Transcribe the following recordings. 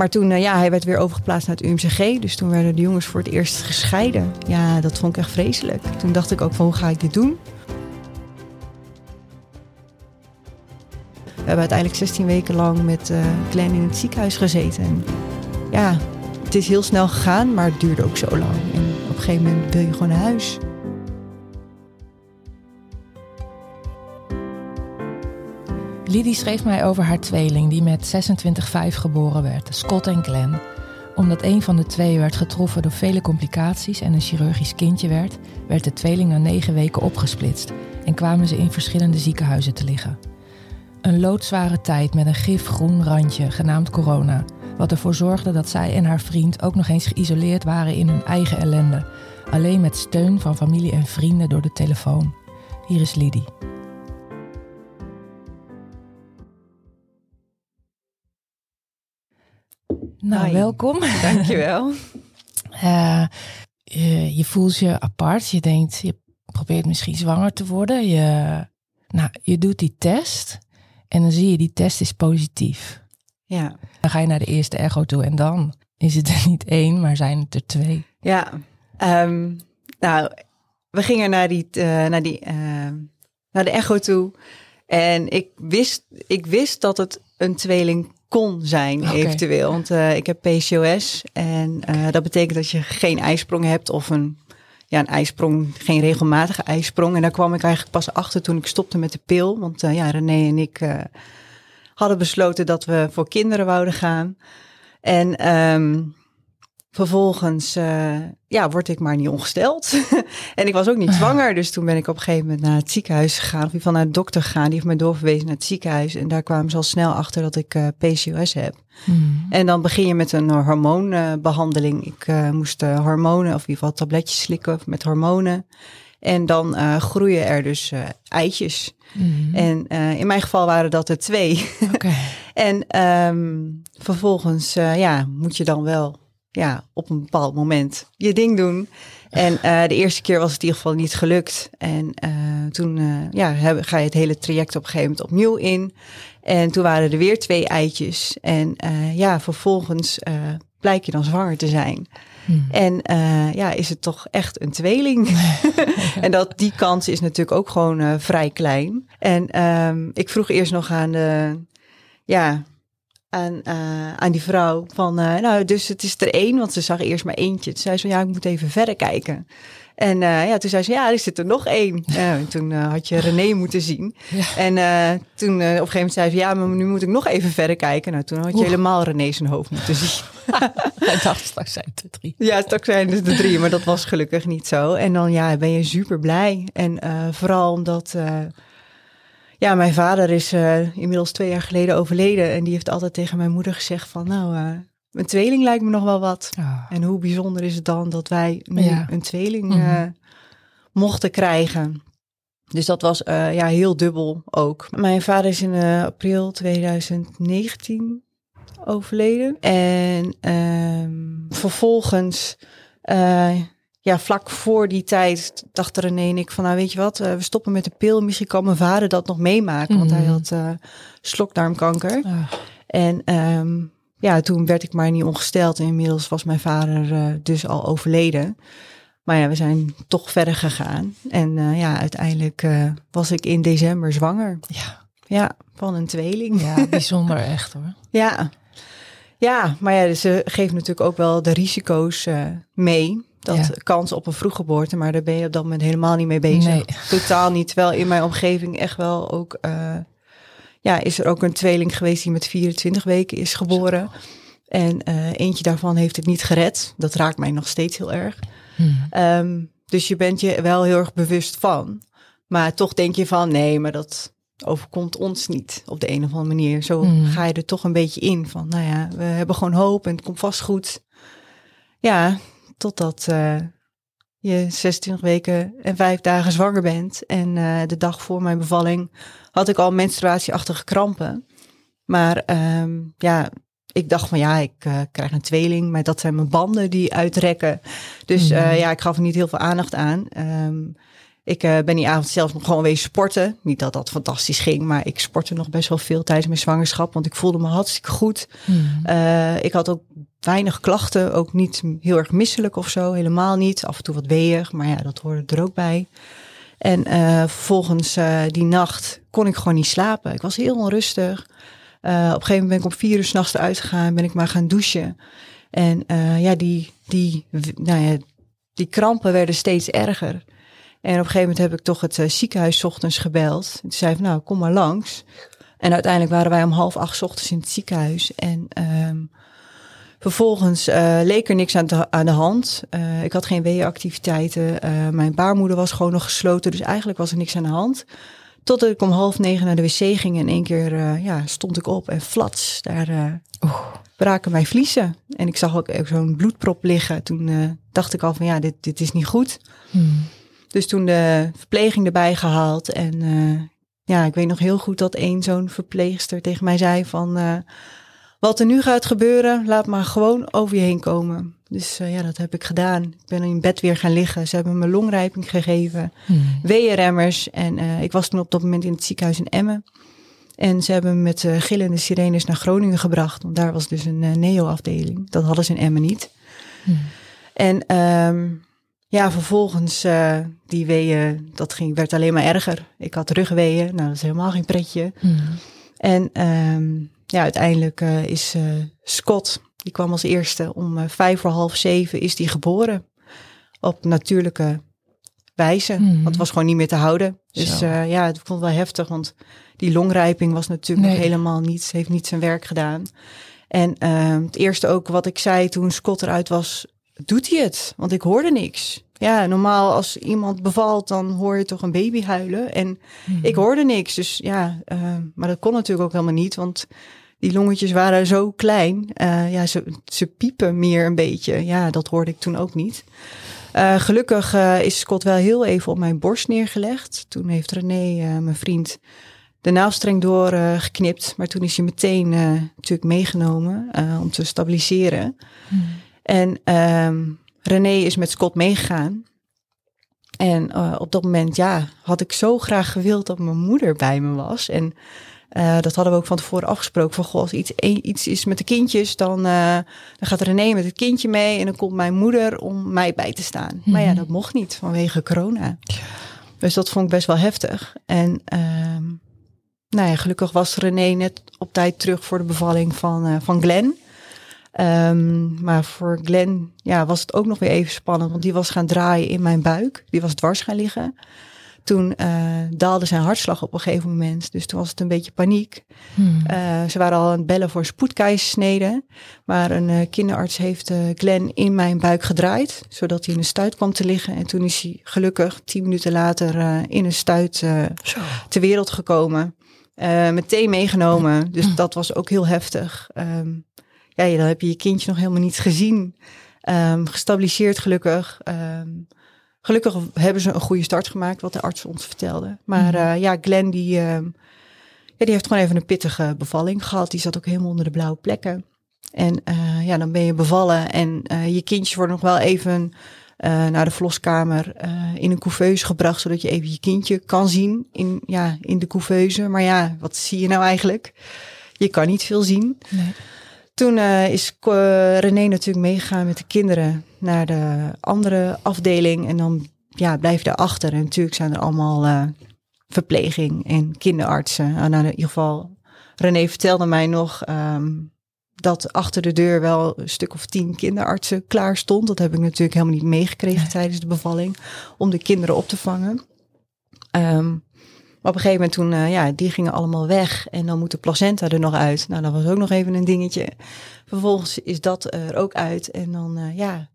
Maar toen, uh, ja, hij werd weer overgeplaatst naar het UMCG. Dus toen werden de jongens voor het eerst gescheiden. Ja, dat vond ik echt vreselijk. Toen dacht ik ook van, hoe ga ik dit doen? We hebben uiteindelijk 16 weken lang met uh, Glenn in het ziekenhuis gezeten. En ja, het is heel snel gegaan, maar het duurde ook zo lang. En op een gegeven moment wil je gewoon naar huis. Lidie schreef mij over haar tweeling die met 26,5 geboren werd, Scott en Glenn. Omdat een van de twee werd getroffen door vele complicaties en een chirurgisch kindje werd, werd de tweeling na negen weken opgesplitst en kwamen ze in verschillende ziekenhuizen te liggen. Een loodzware tijd met een gifgroen randje genaamd corona, wat ervoor zorgde dat zij en haar vriend ook nog eens geïsoleerd waren in hun eigen ellende, alleen met steun van familie en vrienden door de telefoon. Hier is Lidie. Nou, Hi. welkom. Dankjewel. Eh, je, je voelt je apart. Je denkt, je probeert misschien zwanger te worden. Je, nou, je doet die test en dan zie je die test is positief. ja. Dan ga je naar de eerste echo toe en dan is het er niet één, maar zijn het er twee. Ja, ehm, nou, we gingen naar, die, eh, naar, die, eh, naar de echo toe. En ik wist, ik wist dat het een tweeling kon zijn, eventueel. Want eh, ik heb PCOS. En eh, dat betekent dat je geen ijsprong hebt of een, ja, een ijsprong, geen regelmatige ijsprong. En daar kwam ik eigenlijk pas achter toen ik stopte met de pil. Want eh, ja, René en ik hadden besloten dat we voor kinderen wouden gaan. En ehm, vervolgens eh, ja, word ik maar niet ongesteld. en ik was ook niet zwanger. Dus toen ben ik op een gegeven moment naar het ziekenhuis gegaan. Of in ieder geval naar de dokter gegaan. Die heeft mij doorverwezen naar het ziekenhuis. En daar kwamen ze al snel achter dat ik eh, PCOS heb. En dan begin je met een hormoonbehandeling. ik eh, moest eh, hormonen, of in ieder geval tabletjes slikken met hormonen. En dan eh, groeien er dus eh, eitjes. Mhm. En eh, in mijn geval waren dat er twee. En ehm, vervolgens eh, ja, moet je dan wel ja, op een bepaald moment je ding doen. En eh, de eerste keer was het in ieder geval niet gelukt. En eh, toen eh, ja, heb- ga je het hele traject op een gegeven moment opnieuw in. En toen waren er weer twee eitjes. En ja, vervolgens blijk je dan zwanger te zijn. Mhm. En ja, is het toch echt een tweeling? en dat, die kans is natuurlijk ook gewoon vrij klein. En ehm, ik vroeg eerst nog aan de, ja, aan, eh, aan die vrouw van, eh, nou, dus het is er één, want ze zag eerst maar eentje. Toen zei ze, van, ja, ik moet even verder kijken. En eh, ja, toen zei ze, ja, er zit er nog één. En toen had je René moeten zien. Ja. En toen op een gegeven moment zei ze, ja, maar nu moet ik nog even verder kijken. Nou, toen had je Oeh. helemaal René zijn hoofd moeten zien. Ik dacht, straks zijn het er drie. Ja, straks zijn het de drie, maar dat was gelukkig niet zo. En dan ja, ben je super blij. En vooral omdat, ja, mijn vader is eh, inmiddels twee jaar geleden overleden. En die heeft altijd tegen mijn moeder gezegd van, nou, eh een tweeling lijkt me nog wel wat. Ah. En hoe bijzonder is het dan dat wij nu Ja. een tweeling Mhm. eh, mochten krijgen. Dus dat was ja, heel dubbel ook. Mijn vader is in april 2019 overleden. En ehm, vervolgens, ja, vlak voor die tijd dachten René en ik van, nou weet je wat, eh, we stoppen met de pil. Misschien kan mijn vader dat nog meemaken, want hij Mhm. had eh, slokdarmkanker. Ah. En ehm, ja, toen werd ik maar niet ongesteld. En inmiddels was mijn vader eh, dus al overleden. Maar ja, we zijn toch verder gegaan. En ja, uiteindelijk was ik in december zwanger. Ja. Ja, van een tweeling. ja, bijzonder echt hoor. Ja, ja maar ja, dus ze geven natuurlijk ook wel de risico's mee. Dat Ja. kans op een vroeggeboorte, maar daar ben je op dat moment helemaal niet mee bezig. Nee. Totaal niet. Terwijl in mijn omgeving echt wel ook, eh, ja, is er ook een tweeling geweest die met 24 weken is geboren. En eh, eentje daarvan heeft het niet gered. Dat raakt mij nog steeds heel erg. Hmm. Ehm, dus je bent je wel heel erg bewust van. Maar toch denk je van, nee, maar dat, overkomt ons niet op de een of andere manier. Zo Mm. ga je er toch een beetje in van, nou ja, we hebben gewoon hoop en het komt vast goed. Ja, totdat eh, je 26 weken en vijf dagen zwanger bent. En eh, de dag voor mijn bevalling had ik al menstruatieachtige krampen. Maar ehm, ja, ik dacht van ja, ik eh, krijg een tweeling, maar dat zijn mijn banden die uitrekken. Dus Mhm. ja, ik gaf er niet heel veel aandacht aan. Ehm, ik eh, ben die avond zelf nog gewoon wezen sporten. Niet dat dat fantastisch ging, maar ik sportte nog best wel veel tijdens mijn zwangerschap, want ik voelde me hartstikke goed. Hmm. Eh, ik had ook weinig klachten, ook niet heel erg misselijk of zo, helemaal niet. Af en toe wat weeig, maar ja, dat hoorde er ook bij. En eh, vervolgens die nacht kon ik gewoon niet slapen. Ik was heel onrustig. Op een gegeven moment ben ik om vier uur s'nachts eruit gegaan, ben ik maar gaan douchen. En ja, die, die, nou ja, die krampen werden steeds erger. En op een gegeven moment heb ik toch het eh, ziekenhuis 's ochtends gebeld. En toen zei van, nou, kom maar langs. En uiteindelijk waren wij om half acht 's ochtends in het ziekenhuis. En ehm, vervolgens eh, leek er niks aan, te- aan de hand. Eh, ik had geen weeënactiviteiten. Eh, mijn baarmoeder was gewoon nog gesloten. Dus eigenlijk was er niks aan de hand. Totdat ik om half negen naar de wc ging. En in één keer ja, stond ik op en flats, daar Oeh. braken mijn vliezen. En ik zag ook ook zo'n bloedprop liggen. Toen dacht ik al van ja, dit, dit is niet goed. Hmm. Dus toen de verpleging erbij gehaald. En eh, ja, ik weet nog heel goed dat één zo'n verpleegster tegen mij zei van... eh, wat er nu gaat gebeuren, laat maar gewoon over je heen komen. Dus eh, ja, dat heb ik gedaan. Ik ben in bed weer gaan liggen. Ze hebben me longrijping gegeven, Hmm. weeënremmers. En ik was toen op dat moment in het ziekenhuis in Emmen. En ze hebben me met gillende sirenes naar Groningen gebracht. Want daar was dus een neo-afdeling. Dat hadden ze in Emmen niet. Hmm. En ehm, ja, vervolgens eh, die weeën, dat ging, werd alleen maar erger. Ik had rugweeën, nou dat is helemaal geen pretje. Hmm. En ehm, ja, uiteindelijk eh, is eh, Scott, die kwam als eerste om vijf voor half zeven is die geboren. Op natuurlijke wijze. Want het was gewoon niet meer te houden. Dus ja, ik vond het wel heftig, want die longrijping was natuurlijk nog helemaal niet, heeft niet zijn werk gedaan. En ehm, het eerste ook wat ik zei toen Scott eruit was, doet hij het? Want ik hoorde niks. Ja, normaal als iemand bevalt, dan hoor je toch een baby huilen. En Hmm. ik hoorde niks. Dus ja, eh, maar dat kon natuurlijk ook helemaal niet, want die longetjes waren zo klein. Eh, ja, ze, ze piepen meer een beetje. Ja, dat hoorde ik toen ook niet. Eh, gelukkig is Scott wel heel even op mijn borst neergelegd. Toen heeft René, mijn vriend, de naaldstreng doorgeknipt. geknipt. maar toen is hij meteen natuurlijk meegenomen om te stabiliseren. Hmm. En ehm, René is met Scott meegegaan. En eh, op dat moment, ja, had ik zo graag gewild dat mijn moeder bij me was. En eh, dat hadden we ook van tevoren afgesproken. Van, goh, als iets, iets is met de kindjes, dan, eh, dan gaat René met het kindje mee. En dan komt mijn moeder om mij bij te staan. Maar ja, Mhm. dat mocht niet vanwege corona. Dus dat vond ik best wel heftig. En ehm, nou ja, gelukkig was René net op tijd terug voor de bevalling van, van Glenn. Ehm, maar voor Glenn ja, was het ook nog weer even spannend, want die was gaan draaien in mijn buik. Die was dwars gaan liggen. Toen eh, daalde zijn hartslag op een gegeven moment. Dus toen was het een beetje paniek. Hmm. Eh, ze waren al aan het bellen voor spoedkeizersnede. Maar een eh, kinderarts heeft Glenn in mijn buik gedraaid. Zodat hij in een stuit kwam te liggen. En toen is hij gelukkig tien minuten later in een stuit ter wereld gekomen. Meteen meegenomen. Dus dat was ook heel heftig. Ehm, ja, dan heb je je kindje nog helemaal niet gezien. Ehm, gestabiliseerd gelukkig. Ehm, gelukkig hebben ze een goede start gemaakt, wat de arts ons vertelde. Maar Mhm. eh, ja, Glenn die, ehm, ja, die heeft gewoon even een pittige bevalling gehad. Die zat ook helemaal onder de blauwe plekken. En eh, ja, dan ben je bevallen en eh, je kindjes worden nog wel even naar de verloskamer in een couveuse gebracht, zodat je even je kindje kan zien in, ja, in de couveuse. Maar ja, wat zie je nou eigenlijk? Je kan niet veel zien. Nee. Toen eh, is eh, René natuurlijk meegegaan met de kinderen naar de andere afdeling. En dan ja, blijf je daarachter. En natuurlijk zijn er allemaal eh, verpleging en kinderartsen. En nou, in ieder geval, René vertelde mij nog ehm, dat achter de deur wel een stuk of tien kinderartsen klaar stond. Dat heb ik natuurlijk helemaal niet meegekregen tijdens de bevalling. Om de kinderen op te vangen. Ehm, maar op een gegeven moment toen, eh, ja, die gingen allemaal weg. En dan moet de placenta er nog uit. Nou, dat was ook nog even een dingetje. Vervolgens is dat er ook uit. En dan, eh, ja,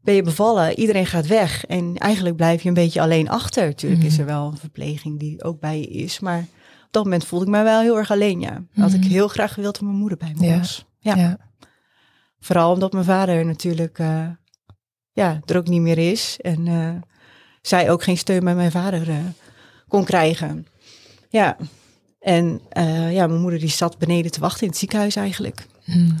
ben je bevallen. Iedereen gaat weg. En eigenlijk blijf je een beetje alleen achter. Natuurlijk is Mhm. er wel een verpleging die ook bij je is. Maar dat moment voelde ik mij wel heel erg alleen, ja. Had ik Mhm. heel graag gewild dat mijn moeder bij me Ja. was. Ja. Ja. Vooral omdat mijn vader natuurlijk eh, ja, er ook niet meer is. En zij ook geen steun bij mijn vader kon krijgen. Ja. En eh, ja, mijn moeder die zat beneden te wachten in het ziekenhuis eigenlijk. Mm.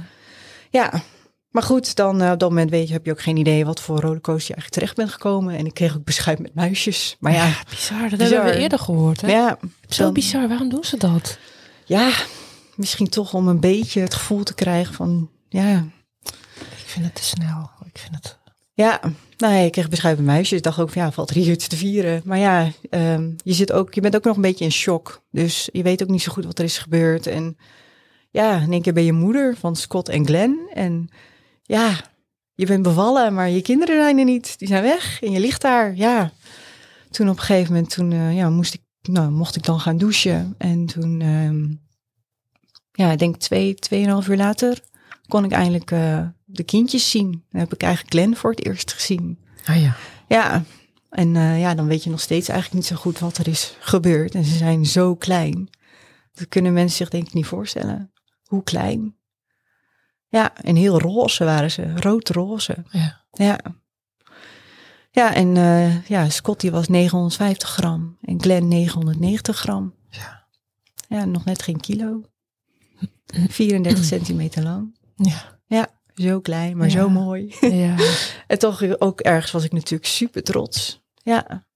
Ja, maar goed, dan eh, op dat moment weet je, heb je ook geen idee wat voor rollercoaster je eigenlijk terecht bent gekomen. En ik kreeg ook beschuit met muisjes. Maar ja, Bizar, dat Bizar. hebben we eerder gehoord. Hè? ja, Zo dan- bizar, waarom doen ze dat? ja, misschien toch om een beetje het gevoel te krijgen van, ja, Ik vind het te snel. Ik vind het... Ja, nou ik kreeg beschuit met muisjes. Ik dacht ook van ja, valt er iets te vieren. Maar ja, ehm, je, zit ook, je bent ook nog een beetje in shock. Dus je weet ook niet zo goed wat er is gebeurd. En ja, in één keer ben je moeder van Scott en Glenn. En ja, je bent bevallen, maar je kinderen zijn er niet. Die zijn weg en je ligt daar. Ja, toen op een gegeven moment, toen eh, ja, moest ik, nou, mocht ik dan gaan douchen. En toen, ehm, ja, ik denk twee, tweeënhalf uur later, kon ik eindelijk eh, de kindjes zien. Dan heb ik eigenlijk Glenn voor het eerst gezien. Ah ja. Ja, en eh, ja, dan weet je nog steeds eigenlijk niet zo goed wat er is gebeurd. En ze zijn zo klein. Dat kunnen mensen zich denk ik niet voorstellen. Hoe klein. Ja, en heel roze waren ze. Rood-roze. Ja. Ja. Ja, en eh, ja, Scott die was 950 gram. En Glenn 990 gram. Ja. Ja, nog net geen kilo. 34 centimeter lang. Ja. Ja, zo klein, maar Ja. zo mooi. ja. En toch ook ergens was ik natuurlijk super trots. Ja.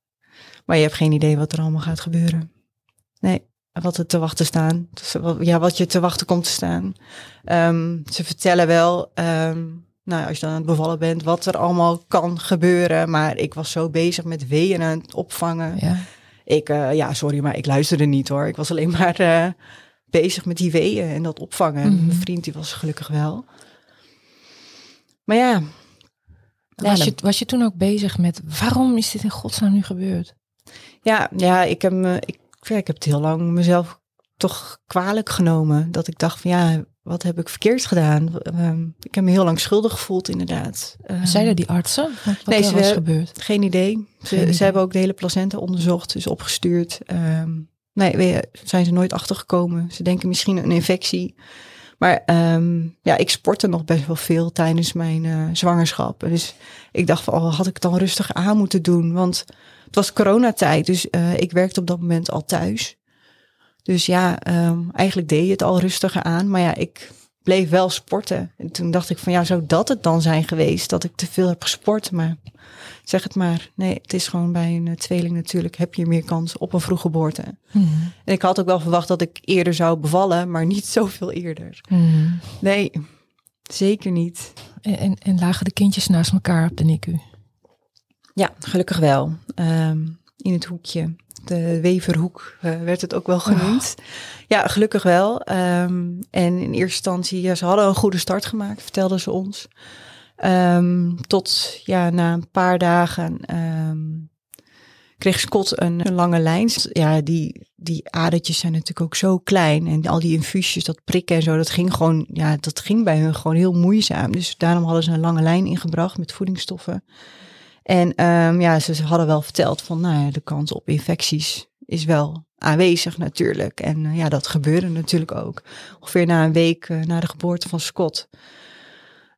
Maar je hebt geen idee wat er allemaal gaat gebeuren. Nee, wat er te wachten staan. Dus ja, wat je te wachten komt te staan. Ehm, ze vertellen wel, ehm, nou, als je dan aan het bevallen bent, wat er allemaal kan gebeuren. Maar ik was zo bezig met weeën aan het opvangen. ja. Ik, eh, ja, sorry, maar ik luisterde niet hoor. Ik was alleen maar eh, bezig met die weeën en dat opvangen. Mhm. Mijn vriend die was gelukkig wel. Maar ja. Was, je, was je toen ook bezig met waarom is dit in godsnaam nu gebeurd? Ja, ja ik, heb ik, ja, ik heb het heel lang mezelf toch kwalijk genomen. Dat ik dacht van ja, wat heb ik verkeerd gedaan? Ehm, ik heb me heel lang schuldig gevoeld inderdaad. Ehm, Zeiden die artsen wat, Nee, er was gebeurd? Geen idee. Ze, Geen idee. ze hebben ook de hele placenta onderzocht, dus opgestuurd. Ehm, nee, zijn ze nooit achtergekomen. Ze denken misschien een infectie. Maar ehm, ja, ik sportte nog best wel veel tijdens mijn eh, zwangerschap. Dus ik dacht van, oh, had ik het dan rustig aan moeten doen? Want het was coronatijd, dus eh, ik werkte op dat moment al thuis. Dus ja, ehm, eigenlijk deed je het al rustiger aan. Maar ja, ik bleef wel sporten. En toen dacht ik van, ja, zou dat het dan zijn geweest? Dat ik te veel heb gesport, maar zeg het maar. Nee, het is gewoon bij een eh, tweeling natuurlijk, heb je meer kans op een vroege geboorte. Mhm. En ik had ook wel verwacht dat ik eerder zou bevallen, maar niet zoveel eerder. Mhm. Nee, zeker niet. En, en, en lagen de kindjes naast elkaar op de NICU? Ja, gelukkig wel. Ehm, in het hoekje. De weverhoek eh, werd het ook wel genoemd. Ja, gelukkig wel. Ehm, en in eerste instantie, ja, ze hadden een goede start gemaakt, vertelden ze ons. Ehm, tot ja, na een paar dagen ehm, kreeg Scott een, een lange lijn. Ja, die, die adertjes zijn natuurlijk ook zo klein. En al die infuusjes, dat prikken en zo, dat ging gewoon, ja, dat ging bij hun gewoon heel moeizaam. Dus daarom hadden ze een lange lijn ingebracht met voedingsstoffen. En ehm, ja, ze, hadden wel verteld van, nou ja, de kans op infecties is wel aanwezig natuurlijk. En eh, ja, dat gebeurde natuurlijk ook. Ongeveer na een week eh, na de geboorte van Scott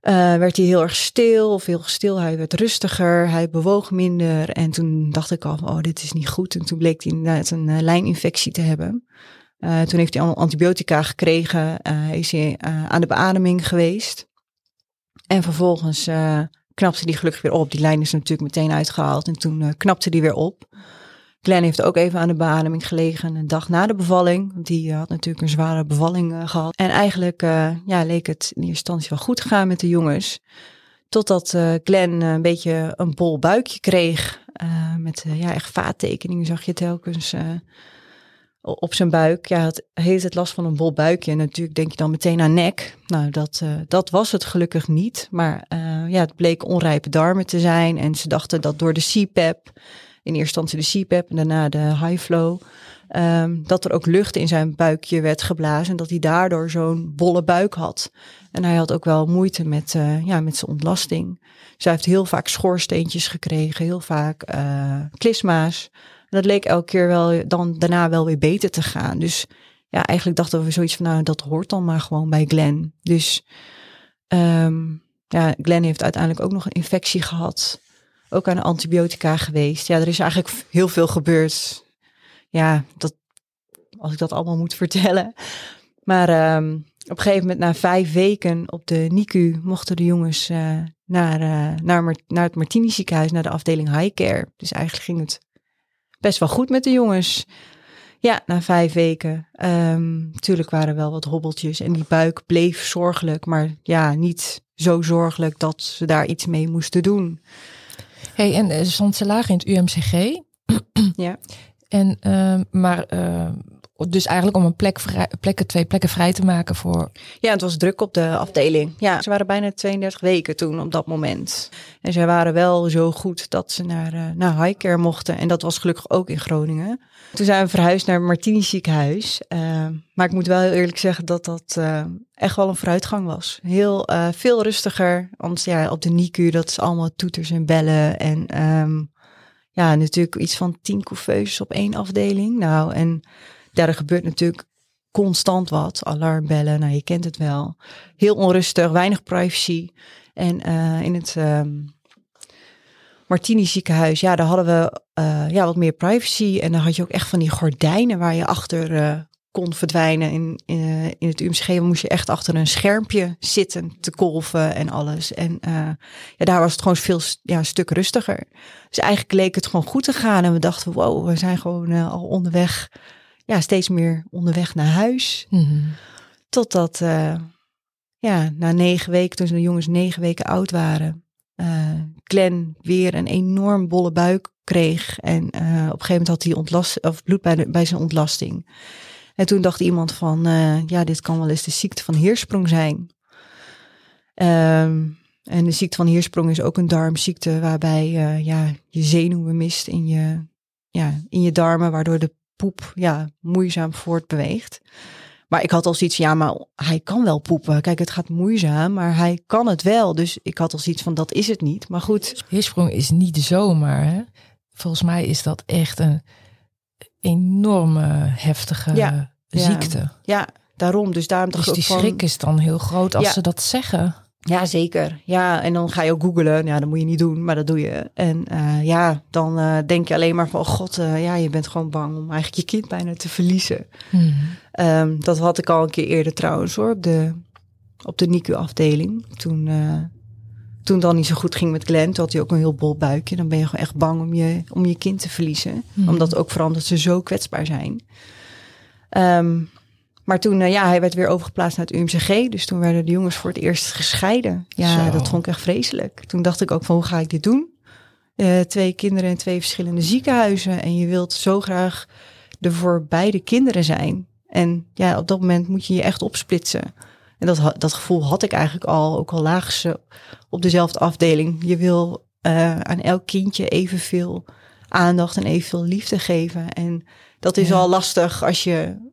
eh, werd hij heel erg stil, of heel stil. Hij werd rustiger, hij bewoog minder. En toen dacht ik al, oh, dit is niet goed. En toen bleek hij inderdaad een lijninfectie te hebben. Toen heeft hij allemaal antibiotica gekregen, is hij aan de beademing geweest. En vervolgens knapte die gelukkig weer op. Die lijn is natuurlijk meteen uitgehaald en toen eh, knapte die weer op. Glenn heeft ook even aan de beademing gelegen een dag na de bevalling. Die eh, had natuurlijk een zware bevalling eh, gehad. En eigenlijk ja, leek het in eerste instantie wel goed te gaan met de jongens. Totdat eh Glenn een beetje een bol buikje kreeg. met ja, echt vaattekeningen zag je telkens op zijn buik. Ja, het heeft het last van een bol buikje. En natuurlijk denk je dan meteen aan nek. Nou, dat, eh, dat was het gelukkig niet. Maar eh, ja, het bleek onrijpe darmen te zijn. En ze dachten dat door de CPAP, in eerste instantie de CPAP en daarna de high flow, ehm, dat er ook lucht in zijn buikje werd geblazen. En dat hij daardoor zo'n bolle buik had. En hij had ook wel moeite met, eh, ja, met zijn ontlasting. Dus heeft heel vaak schoorsteentjes gekregen, heel vaak klisma's. Dat leek elke keer wel dan daarna wel weer beter te gaan. Dus ja, eigenlijk dachten we zoiets van, nou, dat hoort dan maar gewoon bij Glenn. Dus um, ja, Glenn heeft uiteindelijk ook nog een infectie gehad. Ook aan antibiotica geweest. Ja, er is eigenlijk heel veel gebeurd. Ja, dat, als ik dat allemaal moet vertellen. Maar um, op een gegeven moment, na vijf weken op de NICU, mochten de jongens uh, naar, uh, naar, naar het Martini ziekenhuis, naar de afdeling high care. Dus eigenlijk ging het best wel goed met de jongens. Ja, na vijf weken. Um, tuurlijk waren er wel wat hobbeltjes en die buik bleef zorgelijk, maar ja, niet zo zorgelijk dat ze daar iets mee moesten doen. Hey, en uh, stond ze laag in het UMCG. ja. En, uh, maar uh, dus eigenlijk om een plek plekken, twee plekken vrij te maken voor. Ja, het was druk op de afdeling. Ja, ze waren bijna 32 weken toen op dat moment. En zij waren wel zo goed dat ze naar, uh, naar highcare mochten. En dat was gelukkig ook in Groningen. Toen zijn we verhuisd naar Martini ziekenhuis. Uh, maar ik moet wel heel eerlijk zeggen dat dat uh, echt wel een vooruitgang was. Heel veel rustiger. Want ja, op de NICU, dat is allemaal toeters en bellen. En um, ja, natuurlijk iets van tien couveuses op één afdeling. Nou, en ja, er gebeurt natuurlijk constant wat. Alarmbellen, nou je kent het wel. Heel onrustig, weinig privacy. En uh, in het um, Martini ziekenhuis, ja, daar hadden we uh, ja, wat meer privacy. En dan had je ook echt van die gordijnen waar je achter uh, kon verdwijnen. In, in, in het UMCG moest je echt achter een schermpje zitten te kolven en alles. En ja, daar was het gewoon veel ja, een stuk rustiger. Dus eigenlijk leek het gewoon goed te gaan. En we dachten, wow, we zijn gewoon al onderweg ja, steeds meer onderweg naar huis. Mm -hmm. Totdat, uh, ja, na negen weken, toen de jongens negen weken oud waren, uh, Glenn weer een enorm bolle buik kreeg. En uh, op een gegeven moment had hij ontlast, of bloed bij, de, bij zijn ontlasting. En toen dacht iemand van, ja, dit kan wel eens de ziekte van heersprong zijn. Um, en de ziekte van heersprong is ook een darmziekte waarbij ja, je zenuwen mist in je, ja, in je darmen, waardoor de poep ja, moeizaam voortbeweegt. Maar ik had al zoiets, ja, maar hij kan wel poepen. Kijk, het gaat moeizaam, maar hij kan het wel. Dus ik had al zoiets van, dat is het niet. Maar goed. Heersprong is niet zomaar, hè? Volgens mij is dat echt een enorme heftige ja, ziekte. Ja, ja, daarom. Dus daarom dus die schrik is dan heel groot als ja, ze dat zeggen. Ja, zeker. Ja, en dan ga je ook googlen. Ja, dat moet je niet doen, maar dat doe je. En uh, ja, dan uh, denk je alleen maar van, oh god, uh, ja, je bent gewoon bang om eigenlijk je kind bijna te verliezen. Mm. Um, dat had ik al een keer eerder trouwens hoor, op de, op de NICU-afdeling. Toen, toen dan niet zo goed ging met Glenn, toen had hij ook een heel bol buikje. Dan ben je gewoon echt bang om je, om je kind te verliezen. Mm. Omdat ook vooral ze zo kwetsbaar zijn. Um, maar toen, uh, ja, hij werd weer overgeplaatst naar het UMCG. Dus toen werden de jongens voor het eerst gescheiden. Ja, Zo. dat vond ik echt vreselijk. Toen dacht ik ook van, hoe ga ik dit doen? Uh, twee kinderen in twee verschillende ziekenhuizen. En je wilt zo graag er voor beide kinderen zijn. En ja, op dat moment moet je je echt opsplitsen. En dat, dat gevoel had ik eigenlijk al, ook al lagen ze op dezelfde afdeling. Je wil uh, aan elk kindje evenveel aandacht en evenveel liefde geven. En dat is ja. al lastig als je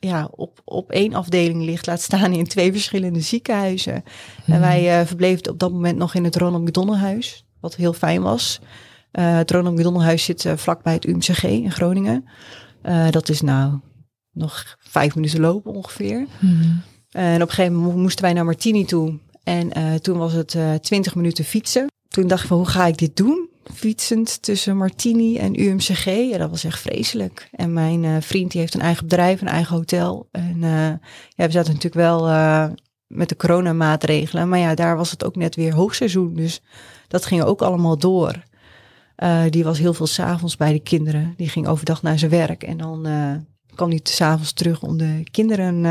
ja, op, op één afdeling ligt, laat staan in twee verschillende ziekenhuizen. Mhm. Hmm. En wij uh, verbleven op dat moment nog in het Ronald McDonald huis, wat heel fijn was. Uh, het Ronald McDonald huis zit uh, vlakbij het UMCG in Groningen. dat is nou nog vijf minuten lopen ongeveer. Hmm. en op een gegeven moment moesten wij naar Martini toe. En toen was het twintig minuten fietsen. Toen dacht ik van, hoe ga ik dit doen? Fietsend tussen Martini en UMCG. Ja, dat was echt vreselijk. En mijn uh, vriend die heeft een eigen bedrijf, een eigen hotel. En uh, ja, we zaten natuurlijk wel uh, met de coronamaatregelen. Maar ja, daar was het ook net weer hoogseizoen. Dus dat ging ook allemaal door. die was heel veel s'avonds bij de kinderen. Die ging overdag naar zijn werk. En dan kwam hij s'avonds terug om de kinderen...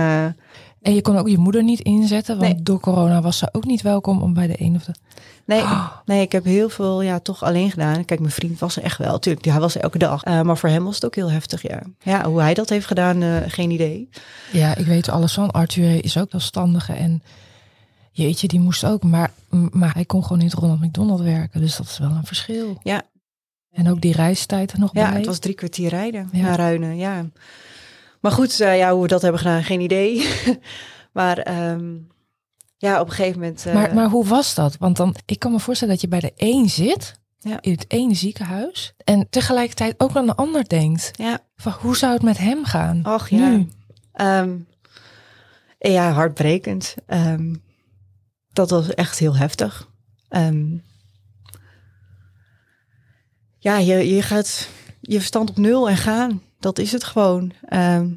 en je kon ook je moeder niet inzetten, want nee. door corona was ze ook niet welkom om bij de een of de... Nee, oh. nee, ik heb heel veel ja, toch alleen gedaan. Kijk, mijn vriend was er echt wel. Tuurlijk, hij was er elke dag. Uh, maar voor hem was het ook heel heftig, ja. Ja, hoe hij dat heeft gedaan, uh, geen idee. Ja, ik weet alles van. Arthur is ook zelfstandige en jeetje, die moest ook. Maar, maar hij kon gewoon niet Ronald McDonald werken. Dus dat is wel een verschil. Ja. En ook die reistijd er nog ja, bij. het was drie kwartier rijden ja. naar Ruinen, ja. Maar goed, uh, ja, hoe we dat hebben gedaan, geen idee. maar... Um, ja, op een gegeven moment. Uh... Maar, maar hoe was dat? Want dan, ik kan me voorstellen dat je bij de een zit Ja. in het ene ziekenhuis. En tegelijkertijd ook aan de ander denkt. Ja. Van, hoe zou het met hem gaan? Och ja. Ehm, ja, hartbrekend. Ehm, dat was echt heel heftig. Ehm, ja, je, je gaat je verstand op nul en gaan. Dat is het gewoon. Ehm,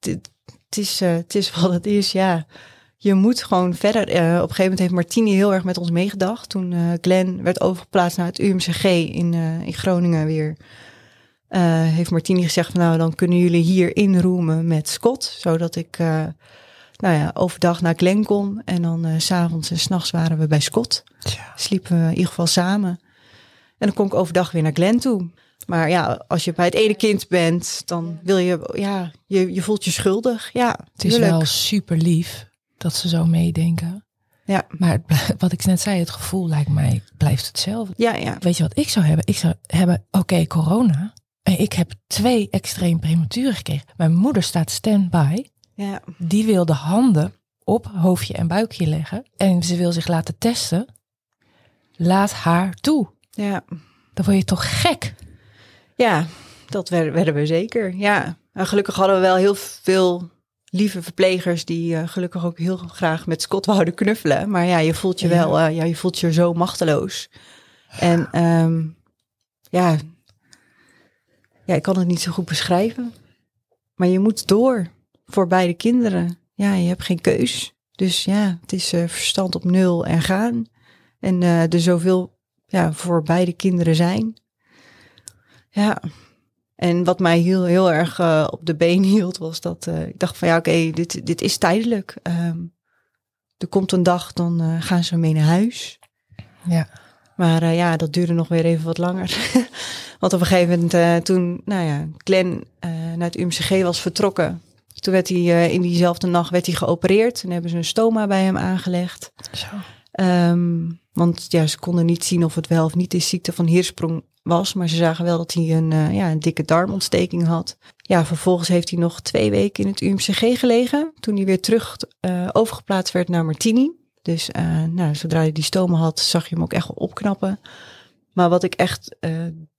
het- het, is, eh, het is wat het is, ja. Je moet gewoon verder. Eh, op een gegeven moment heeft Martini heel erg met ons meegedacht. Toen eh Glenn werd overgeplaatst naar het UMCG in, in Groningen weer. heeft Martini gezegd van nou, dan kunnen jullie hier inroemen met Scott. Zodat ik nou ja, overdag naar Glenn kon. En dan eh, s s'avonds en s'nachts waren we bij Scott. Tja. Sliepen we in ieder geval samen. En dan kon ik overdag weer naar Glenn toe. Maar ja, als je bij het ene kind bent, dan wil je, ja, je, je voelt je schuldig. Ja, Het is tuurlijk. wel super lief dat ze zo meedenken. Ja, Maar wat ik net zei, het gevoel lijkt mij blijft hetzelfde. ja, ja. Weet je wat ik zou hebben? Ik zou hebben, oké, corona. En ik heb twee extreem prematuren gekregen. Mijn moeder staat stand-by. ja. Die wil de handen op hoofdje en buikje leggen. En ze wil zich laten testen. Laat haar toe. ja. Dan word je toch gek? Ja, dat werden, we zeker. Ja, en gelukkig hadden we wel heel veel lieve verplegers die eh, gelukkig ook heel graag met Scott wouden knuffelen. Maar ja, je voelt je Ja. wel, eh, ja, je voelt je zo machteloos. En ehm, ja, ja, ik kan het niet zo goed beschrijven. Maar je moet door voor beide kinderen. Ja, je hebt geen keus. Dus ja, het is eh, verstand op nul en gaan. En er zoveel ja, voor beide kinderen zijn. Ja. En wat mij heel, heel erg eh, op de been hield, was dat eh, ik dacht van ja, oké, dit, dit is tijdelijk. Ehm, er komt een dag, dan eh, gaan ze mee naar huis. Ja. Maar ja, dat duurde nog weer even wat langer. Want op een gegeven moment, toen, nou ja, Glenn naar het UMCG was vertrokken. Toen werd hij in diezelfde nacht werd hij geopereerd. Toen hebben ze een stoma bij hem aangelegd. Zo. Ehm, want ja, ze konden niet zien of het wel of niet de ziekte van Hirschsprong was. Maar ze zagen wel dat hij een, eh, ja, een dikke darmontsteking had. Ja, vervolgens heeft hij nog twee weken in het UMCG gelegen. Toen hij weer terug eh, overgeplaatst werd naar Martini. Dus eh, nou, zodra hij die stomen had, zag je hem ook echt wel opknappen. Maar wat ik echt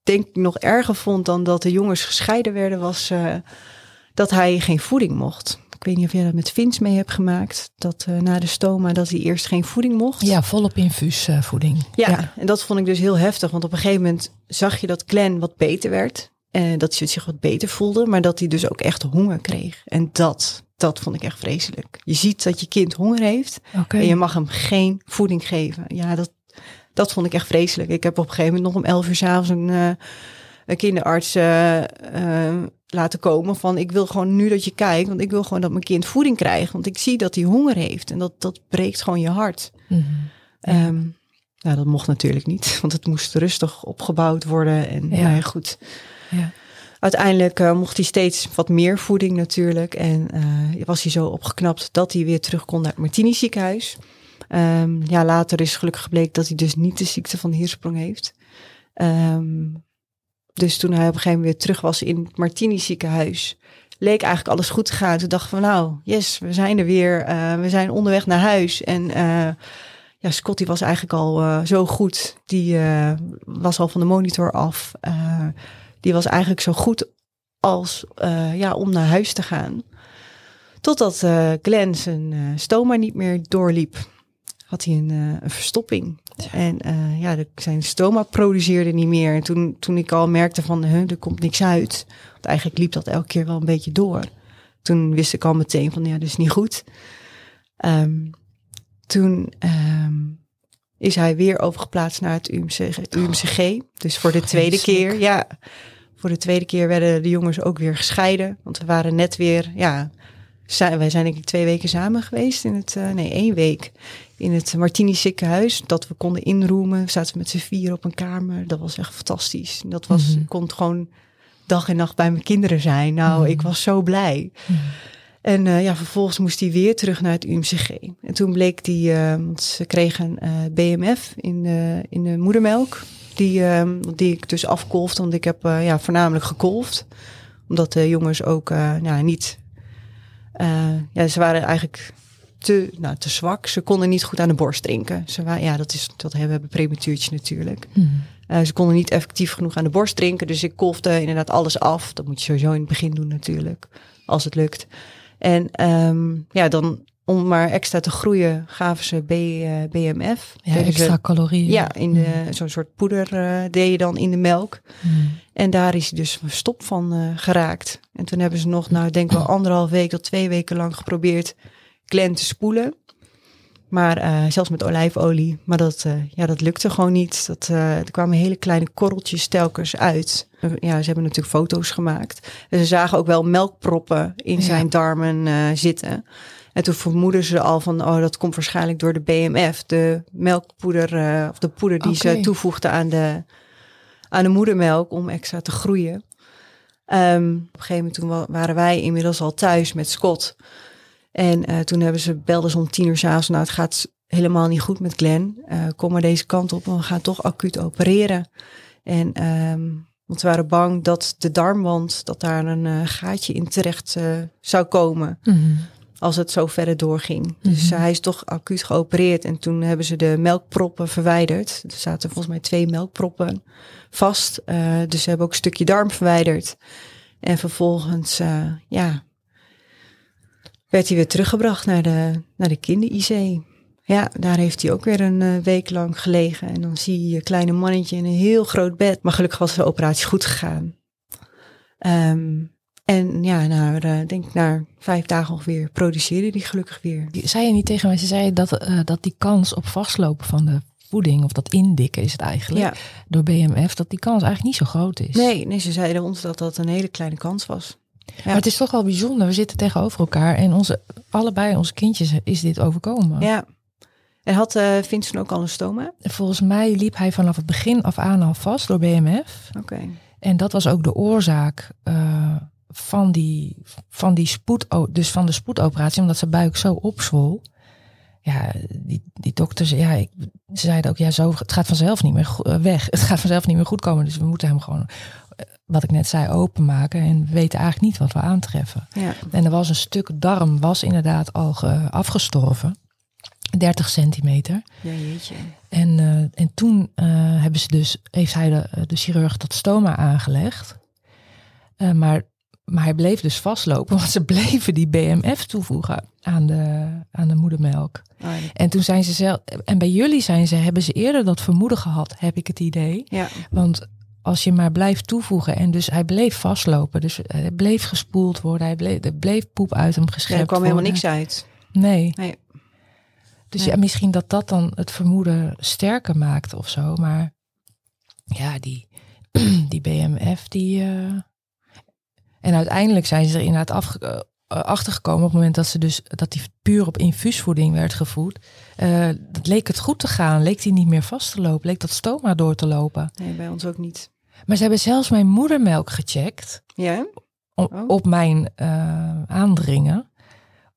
denk ik nog erger vond dan dat de jongens gescheiden werden, was dat hij geen voeding mocht. Ik weet niet of jij dat met Vince mee hebt gemaakt. Dat eh, na de stoma dat hij eerst geen voeding mocht. Ja, volop infuusvoeding. Ja, en dat vond ik dus heel heftig. Want op een gegeven moment zag je dat Glenn wat beter werd. En dat hij zich wat beter voelde. Maar dat hij dus ook echt honger kreeg. En dat, dat vond ik echt vreselijk. Je ziet dat je kind honger heeft. En je mag hem geen voeding geven. Ja, dat, dat vond ik echt vreselijk. Ik heb op een gegeven moment nog om elf uur s'avonds een, eh, een kinderarts eh, eh, laten komen. Van ik wil gewoon nu dat je kijkt. Want ik wil gewoon dat mijn kind voeding krijgt. Want ik zie dat hij honger heeft. En dat, dat breekt gewoon je hart. Ehm, nou, dat mocht natuurlijk niet, want het moest rustig opgebouwd worden. En Ja. nou ja, goed. Ja. Uiteindelijk eh, mocht hij steeds wat meer voeding natuurlijk. En eh, was hij zo opgeknapt dat hij weer terug kon naar het Martini ziekenhuis. Ehm, ja, later is gelukkig gebleken dat hij dus niet de ziekte van de Hirschsprong heeft. Ehm, dus toen hij op een gegeven moment weer terug was in het Martini ziekenhuis, leek eigenlijk alles goed te gaan. Toen dacht ik van nou, yes, we zijn er weer. Eh, we zijn onderweg naar huis. En eh, ja, Scotty was eigenlijk al eh, zo goed. Die was al van de monitor af. Die was eigenlijk zo goed als ja, om naar huis te gaan. Totdat Glenn zijn stoma niet meer doorliep. Had hij een, eh, een verstopping. En eh, ja, de, zijn stoma produceerde niet meer. En toen, toen ik al merkte van, huh, er komt niks uit. Want eigenlijk liep dat elke keer wel een beetje door. Toen wist ik al meteen van, ja, dat is niet goed. Ehm, toen ehm, is hij weer overgeplaatst naar het UMCG. Het UMCG. Dus voor de tweede vreselijk. keer, ja. Voor de tweede keer werden de jongens ook weer gescheiden. Want we waren net weer, ja, wij zijn denk ik twee weken samen geweest in het, eh, nee, één week in het Martini ziekenhuis. Dat we konden inroemen. We zaten met z'n vier op een kamer. Dat was echt fantastisch. Dat was, Mhm. kon gewoon dag en nacht bij mijn kinderen zijn. Nou, Mhm. ik was zo blij. Mhm. En eh, ja, vervolgens moest hij weer terug naar het UMCG. En toen bleek die, eh, want ze kregen eh, BMF in de, in de moedermelk. Die, eh, die ik dus afkolfde, want ik heb ja, voornamelijk gekolfd. Omdat de jongens ook nou, niet... eh, ja, ze waren eigenlijk te, nou, te zwak. Ze konden niet goed aan de borst drinken. Ze waren, ja, dat, is, dat hebben we prematuurtje natuurlijk. Mhm. Uh, ze konden niet effectief genoeg aan de borst drinken. Dus ik kolfde inderdaad alles af. Dat moet je sowieso in het begin doen natuurlijk. Als het lukt. En um, ja, dan om maar extra te groeien gaven ze B, uh, BMF. Ja, extra calorieën. Ja, in de, mm. zo'n soort poeder uh, deed je dan in de melk. Mm. En daar is hij dus stop van uh, geraakt. En toen hebben ze nog, nou denk wel anderhalf week tot twee weken lang geprobeerd Glen te spoelen. Maar zelfs met olijfolie. Maar dat, ja, dat lukte gewoon niet. Dat, er kwamen hele kleine korreltjes telkens uit. Ja, ze hebben natuurlijk foto's gemaakt. En ze zagen ook wel melkproppen in ja. zijn darmen zitten. En toen vermoeden ze al van, oh, dat komt waarschijnlijk door de BMF. De melkpoeder, of de poeder die okay. ze toevoegden aan de, aan de moedermelk om extra te groeien. Um, op een gegeven moment toen waren wij inmiddels al thuis met Scott. En uh, toen hebben ze, belden ze om tien uur s'avonds, nou het gaat helemaal niet goed met Glenn. Uh, kom maar deze kant op, we gaan toch acuut opereren. En um, want we waren bang dat de darmwand, dat daar een uh, gaatje in terecht zou komen. Mm -hmm. Als het zo verder doorging. Mm -hmm. Dus hij is toch acuut geopereerd. En toen hebben ze de melkproppen verwijderd. Er zaten volgens mij twee melkproppen vast. dus ze hebben ook een stukje darm verwijderd. En vervolgens, ja, werd hij weer teruggebracht naar de, naar de kinder-IC. Ja, daar heeft hij ook weer een week lang gelegen. En dan zie je je kleine mannetje in een heel groot bed. Maar gelukkig was de operatie goed gegaan. Um, en ja, nou, uh, denk ik na vijf dagen ongeveer produceerde die gelukkig weer. Zei je niet tegen mij, ze zei dat, uh, dat die kans op vastlopen van de voeding, of dat indikken is het eigenlijk, ja. door BMF, dat die kans eigenlijk niet zo groot is. Nee, nee, ze zeiden ons dat dat een hele kleine kans was. Ja. Maar het is toch wel bijzonder. We zitten tegenover elkaar en onze, allebei onze kindjes is dit overkomen. Ja. En had uh, Vincent ook al een stoma? Volgens mij liep hij vanaf het begin af aan al vast door BMF. Oké. Okay. En dat was ook de oorzaak uh, van, die, van, die spoed, dus van de spoedoperatie, omdat zijn buik zo opzwol. Ja, die, die dokters, ja, ik, ze zeiden ook, ja, zo, het gaat vanzelf niet meer weg. Het gaat vanzelf niet meer goed komen. Dus we moeten hem gewoon wat ik net zei, openmaken. En we weten eigenlijk niet wat we aantreffen. Ja. En er was een stuk darm, was inderdaad al afgestorven. 30 centimeter. Ja, jeetje. En, uh, en toen uh, hebben ze dus, heeft hij de, de chirurg dat stoma aangelegd. Uh, maar, maar hij bleef dus vastlopen, want ze bleven die BMF toevoegen aan de, aan de moedermelk. Oh, ja. En toen zijn ze zelf, en bij jullie zijn ze, hebben ze eerder dat vermoeden gehad, heb ik het idee. Ja. Want als je maar blijft toevoegen. En dus hij bleef vastlopen. Dus hij bleef gespoeld worden. Hij bleef, er bleef poep uit hem geschept ja, er kwam worden. helemaal niks uit. Nee. nee. Dus Nee. ja, misschien dat dat dan het vermoeden sterker maakt of zo. Maar ja, die, die BMF, die... eh, En uiteindelijk zijn ze er inderdaad afge- eh, achtergekomen op het moment dat ze dus dat die puur op infuusvoeding werd gevoed. eh, dat leek het goed te gaan. Leek die niet meer vast te lopen. Leek dat stoma door te lopen. Nee, bij ons ook niet. Maar ze hebben zelfs mijn moedermelk gecheckt. Ja? op, Oh. op mijn eh, aandringen.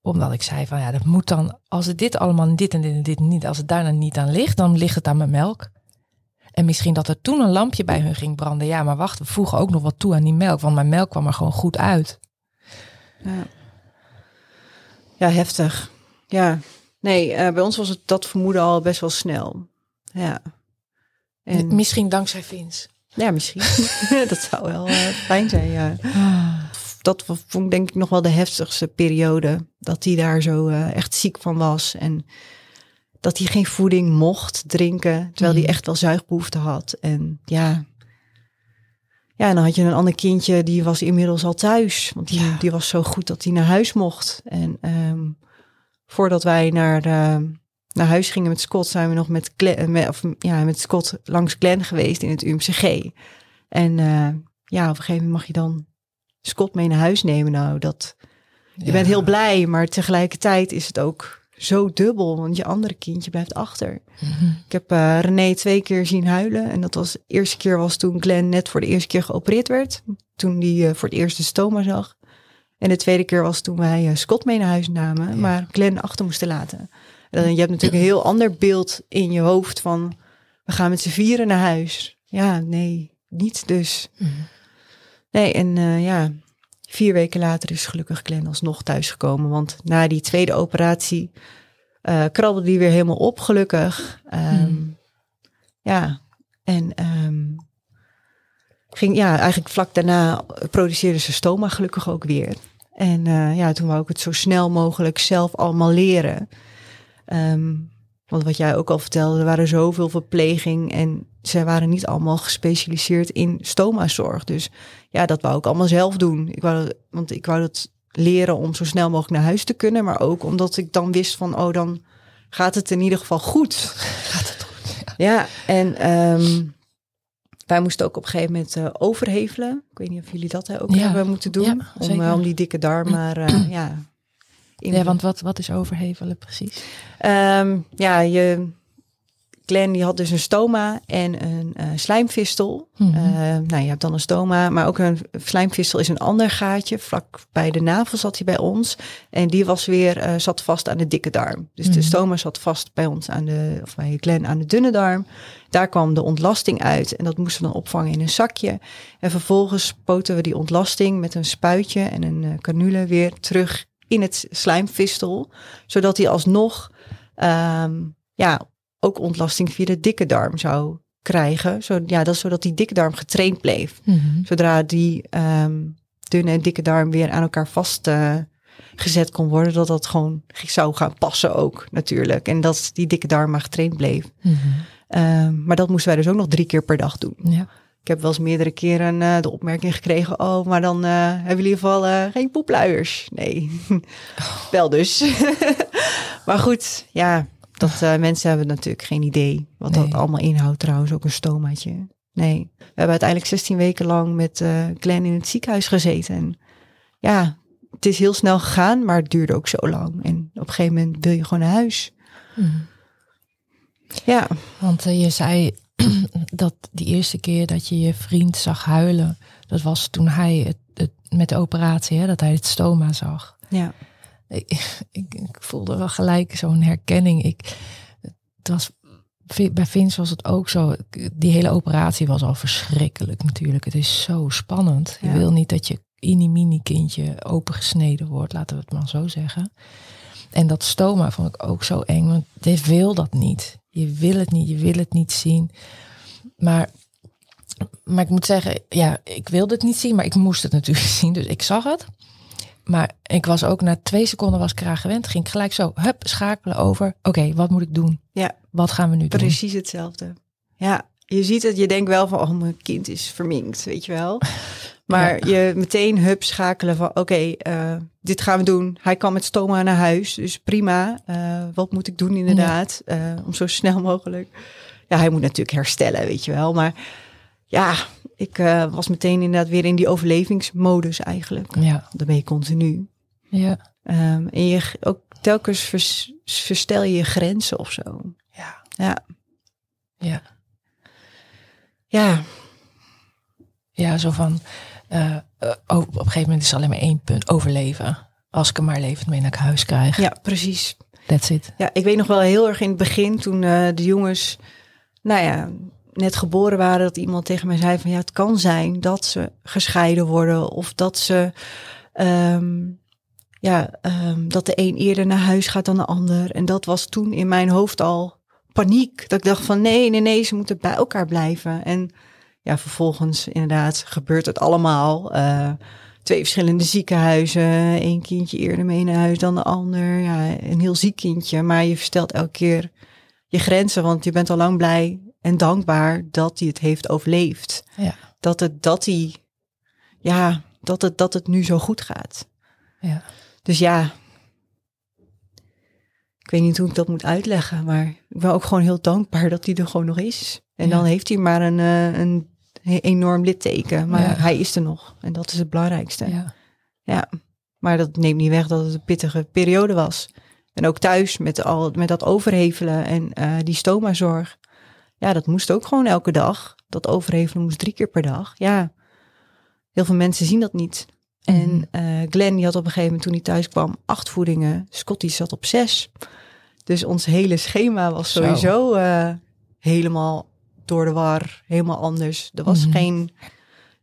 Omdat ik zei van ja, dat moet dan, als het dit allemaal dit en dit en dit niet, als het daar dan niet aan ligt, dan ligt het aan mijn melk. En misschien dat er toen een lampje bij hun ging branden. Ja, maar wacht, we voegen ook nog wat toe aan die melk, want mijn melk kwam er gewoon goed uit. Ja, ja heftig. Ja. Nee, eh, bij ons was het dat vermoeden al best wel snel. Ja. En, Misschien dankzij Vins. ja, misschien. dat zou wel eh, fijn zijn, ja. Ah. dat vond ik denk ik nog wel de heftigste periode. Dat hij daar zo eh, echt ziek van was. En dat hij geen voeding mocht drinken. Terwijl hij Mhm. echt wel zuigbehoefte had. En ja. Ja, en dan had je een ander kindje, die was inmiddels al thuis. Want die, Ja. die was zo goed dat hij naar huis mocht. En ehm, voordat wij naar, eh, naar huis gingen met Scott, zijn we nog met, Glen, met, of, ja, met Scott langs Glen geweest in het UMCG. En eh, ja, op een gegeven moment mag je dan Scott mee naar huis nemen. Nou, dat, je Ja. bent heel blij, maar tegelijkertijd is het ook zo dubbel, want je andere kindje blijft achter. Mhm. Ik heb eh, René twee keer zien huilen. En dat was de eerste keer was toen Glenn net voor de eerste keer geopereerd werd. Toen hij eh, voor het eerst de stoma zag. En de tweede keer was toen wij eh, Scott mee naar huis namen, maar Glenn achter moesten laten. En je hebt natuurlijk een heel ander beeld in je hoofd van we gaan met z'n vieren naar huis. Ja, nee, niet dus. Mhm. Nee, en ja, vier weken later is gelukkig Glenn alsnog thuisgekomen. Want na die tweede operatie eh krabbelde die weer helemaal op, gelukkig. Ehm, Hmm. Ja, en ehm, ging, ja, eigenlijk vlak daarna produceerde ze stoma gelukkig ook weer. En uh, ja, toen wou ik het zo snel mogelijk zelf allemaal leren. Um, want wat jij ook al vertelde, er waren zoveel verpleging en zij waren niet allemaal gespecialiseerd in stomazorg. Dus ja, dat wou ik allemaal zelf doen. Ik wou, want ik wou dat leren om zo snel mogelijk naar huis te kunnen, maar ook omdat ik dan wist van, oh, dan gaat het in ieder geval goed. Gaat het goed? Ja, ja en um, wij moesten ook op een gegeven moment uh, overhevelen. Ik weet niet of jullie dat ook hebben moeten doen. Ja, om, uh, om die dikke darm maar uh, ja, ja, want wat, wat is overhevelen precies? Um, ja, je, Glenn die had dus een stoma en een uh, slijmvistel. Mm -hmm. uh, nou, je hebt dan een stoma, maar ook een slijmvistel is een ander gaatje. Vlak bij de navel zat hij bij ons. En die was weer, uh, zat vast aan de dikke darm. Dus mm -hmm. de stoma zat vast bij ons aan de, of bij Glenn aan de dunne darm. Daar kwam de ontlasting uit en dat moesten we dan opvangen in een zakje. En vervolgens spoten we die ontlasting met een spuitje en een canule weer terug in het slijmvistel, zodat hij alsnog um, ja, ook ontlasting via de dikke darm zou krijgen. Zo, ja, dat zodat die dikke darm getraind bleef. Mm -hmm. Zodra die um, dunne en dikke darm weer aan elkaar vast uh, gezet kon worden, dat dat gewoon zou gaan passen ook natuurlijk. En dat die dikke darm maar getraind bleef. Mm -hmm. um, maar dat moesten wij dus ook nog drie keer per dag doen. Ja. Ik heb wel eens meerdere keren uh, de opmerking gekregen: Oh, maar dan uh, hebben we in ieder geval uh, geen poepluiers. Nee, oh. wel dus. maar goed, ja, dat mensen hebben natuurlijk geen idee wat nee. dat allemaal inhoudt. Trouwens, ook een stomaatje. Nee, we hebben uiteindelijk 16 weken lang met Glenn in het ziekenhuis gezeten. En ja, het is heel snel gegaan, maar het duurde ook zo lang. En op een gegeven moment wil je gewoon naar huis. Mm. Ja. Want je zei dat die eerste keer dat je je vriend zag huilen, dat was toen hij het, het met de operatie, hè, dat hij het stoma zag. Ja. Ik, ik, ik voelde wel gelijk zo'n herkenning. Ik, het was, bij Vince was het ook zo. Die hele operatie was al verschrikkelijk natuurlijk. Het is zo spannend. Ja. Je wil niet dat je mini kindje opengesneden wordt, laten we het maar zo zeggen. En dat stoma vond ik ook zo eng, want dit wil dat niet. Je wil het niet, je wil het niet zien. Maar, maar ik moet zeggen, ja, ik wilde het niet zien, maar ik moest het natuurlijk zien. Dus ik zag het. Maar ik was ook na twee seconden was ik eraan gewend. Ging ik gelijk zo, hup, schakelen over. Oké, okay, wat moet ik doen? Ja. Wat gaan we nu Precies doen? Precies hetzelfde. Ja, je ziet het, je denkt wel van, oh, mijn kind is verminkt, weet je wel. Maar ja. je meteen hup schakelen van, oké, okay, uh, dit gaan we doen. Hij kan met stoma naar huis, dus prima. Uh, wat moet ik doen inderdaad, ja. uh, om zo snel mogelijk. Ja, hij moet natuurlijk herstellen, weet je wel. Maar ja, ik was meteen inderdaad weer in die overlevingsmodus eigenlijk. Ja. Dan ben je continu. Ja. Um, en je ook telkens vers, verstel je je grenzen of zo. Ja. Ja. Ja. Ja. Ja, zo van, uh, uh, op een gegeven moment is alleen maar één punt, overleven. Als ik hem maar levend mee naar huis krijg. Ja, precies. That's it. Ja, ik weet nog wel heel erg in het begin toen uh, de jongens, nou ja, net geboren waren, dat iemand tegen mij zei van ja, het kan zijn dat ze gescheiden worden of dat ze, um, ja, um, dat de een eerder naar huis gaat dan de ander. En dat was toen in mijn hoofd al paniek. Dat ik dacht van nee, nee, nee, ze moeten bij elkaar blijven. En ja, vervolgens inderdaad gebeurt het allemaal. Uh, twee verschillende ziekenhuizen. Eén kindje eerder mee naar huis dan de ander. Ja, een heel ziek kindje. Maar je verstelt elke keer je grenzen. Want je bent al lang blij en dankbaar dat hij het heeft overleefd. Ja. Dat het, dat hij, ja, dat het, dat het nu zo goed gaat. Ja. Dus ja, ik weet niet hoe ik dat moet uitleggen, maar ik ben ook gewoon heel dankbaar dat hij er gewoon nog is. En ja. dan heeft hij maar een, een enorm litteken, maar ja. hij is er nog. En dat is het belangrijkste. Ja. ja. Maar dat neemt niet weg dat het een pittige periode was. En ook thuis met, al, met dat overhevelen en uh, die stomazorg. Ja, dat moest ook gewoon elke dag. Dat overhevelen moest drie keer per dag. Ja, heel veel mensen zien dat niet. En uh, Glenn die had op een gegeven moment toen hij thuis kwam acht voedingen. Scotty zat op zes. Dus ons hele schema was sowieso uh, helemaal door de war, helemaal anders. Er was Mhm. mm -hmm. geen,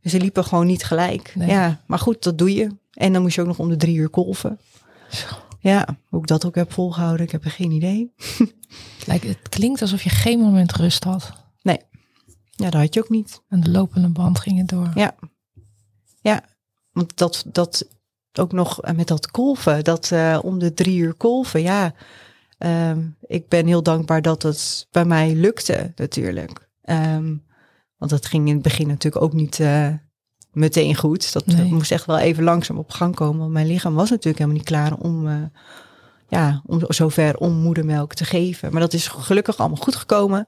ze liepen gewoon niet gelijk. Nee. Ja, maar goed, dat doe je. En dan moest je ook nog om de drie uur kolven. Ja, hoe ik dat ook heb volgehouden, ik heb er geen idee. Lijkt, het klinkt alsof je geen moment rust had. Nee. Ja, dat had je ook niet. Aan de lopende band ging het door. Ja. Ja, want dat, dat ook nog eh, met dat kolven, dat uh, om de drie uur kolven, ja. Um, ik ben heel dankbaar dat het bij mij lukte, natuurlijk. Um, want dat ging in het begin natuurlijk ook niet uh, meteen goed. Dat nee. moest echt wel even langzaam op gang komen. Want mijn lichaam was natuurlijk helemaal niet klaar om, uh, ja, om zover om moedermelk te geven. Maar dat is gelukkig allemaal goed gekomen.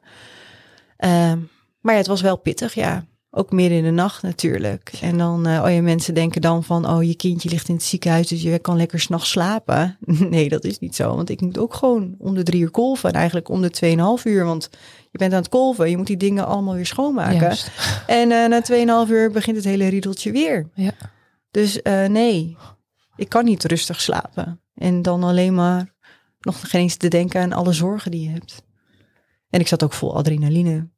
Um, maar ja, het was wel pittig, ja. Ook midden in de nacht natuurlijk. En dan, uh, oh ja, mensen denken dan van, oh, je kindje ligt in het ziekenhuis, dus je kan lekker s'nachts slapen. nee, dat is niet zo, want ik moet ook gewoon om de drie uur kolven. En eigenlijk om de tweeënhalf uur, want je bent aan het kolven, je moet die dingen allemaal weer schoonmaken. Juist. En uh, na tweeënhalf uur begint het hele riedeltje weer. Ja. Dus uh, nee, ik kan niet rustig slapen. En dan alleen maar nog geen eens te denken aan alle zorgen die je hebt. En ik zat ook vol adrenaline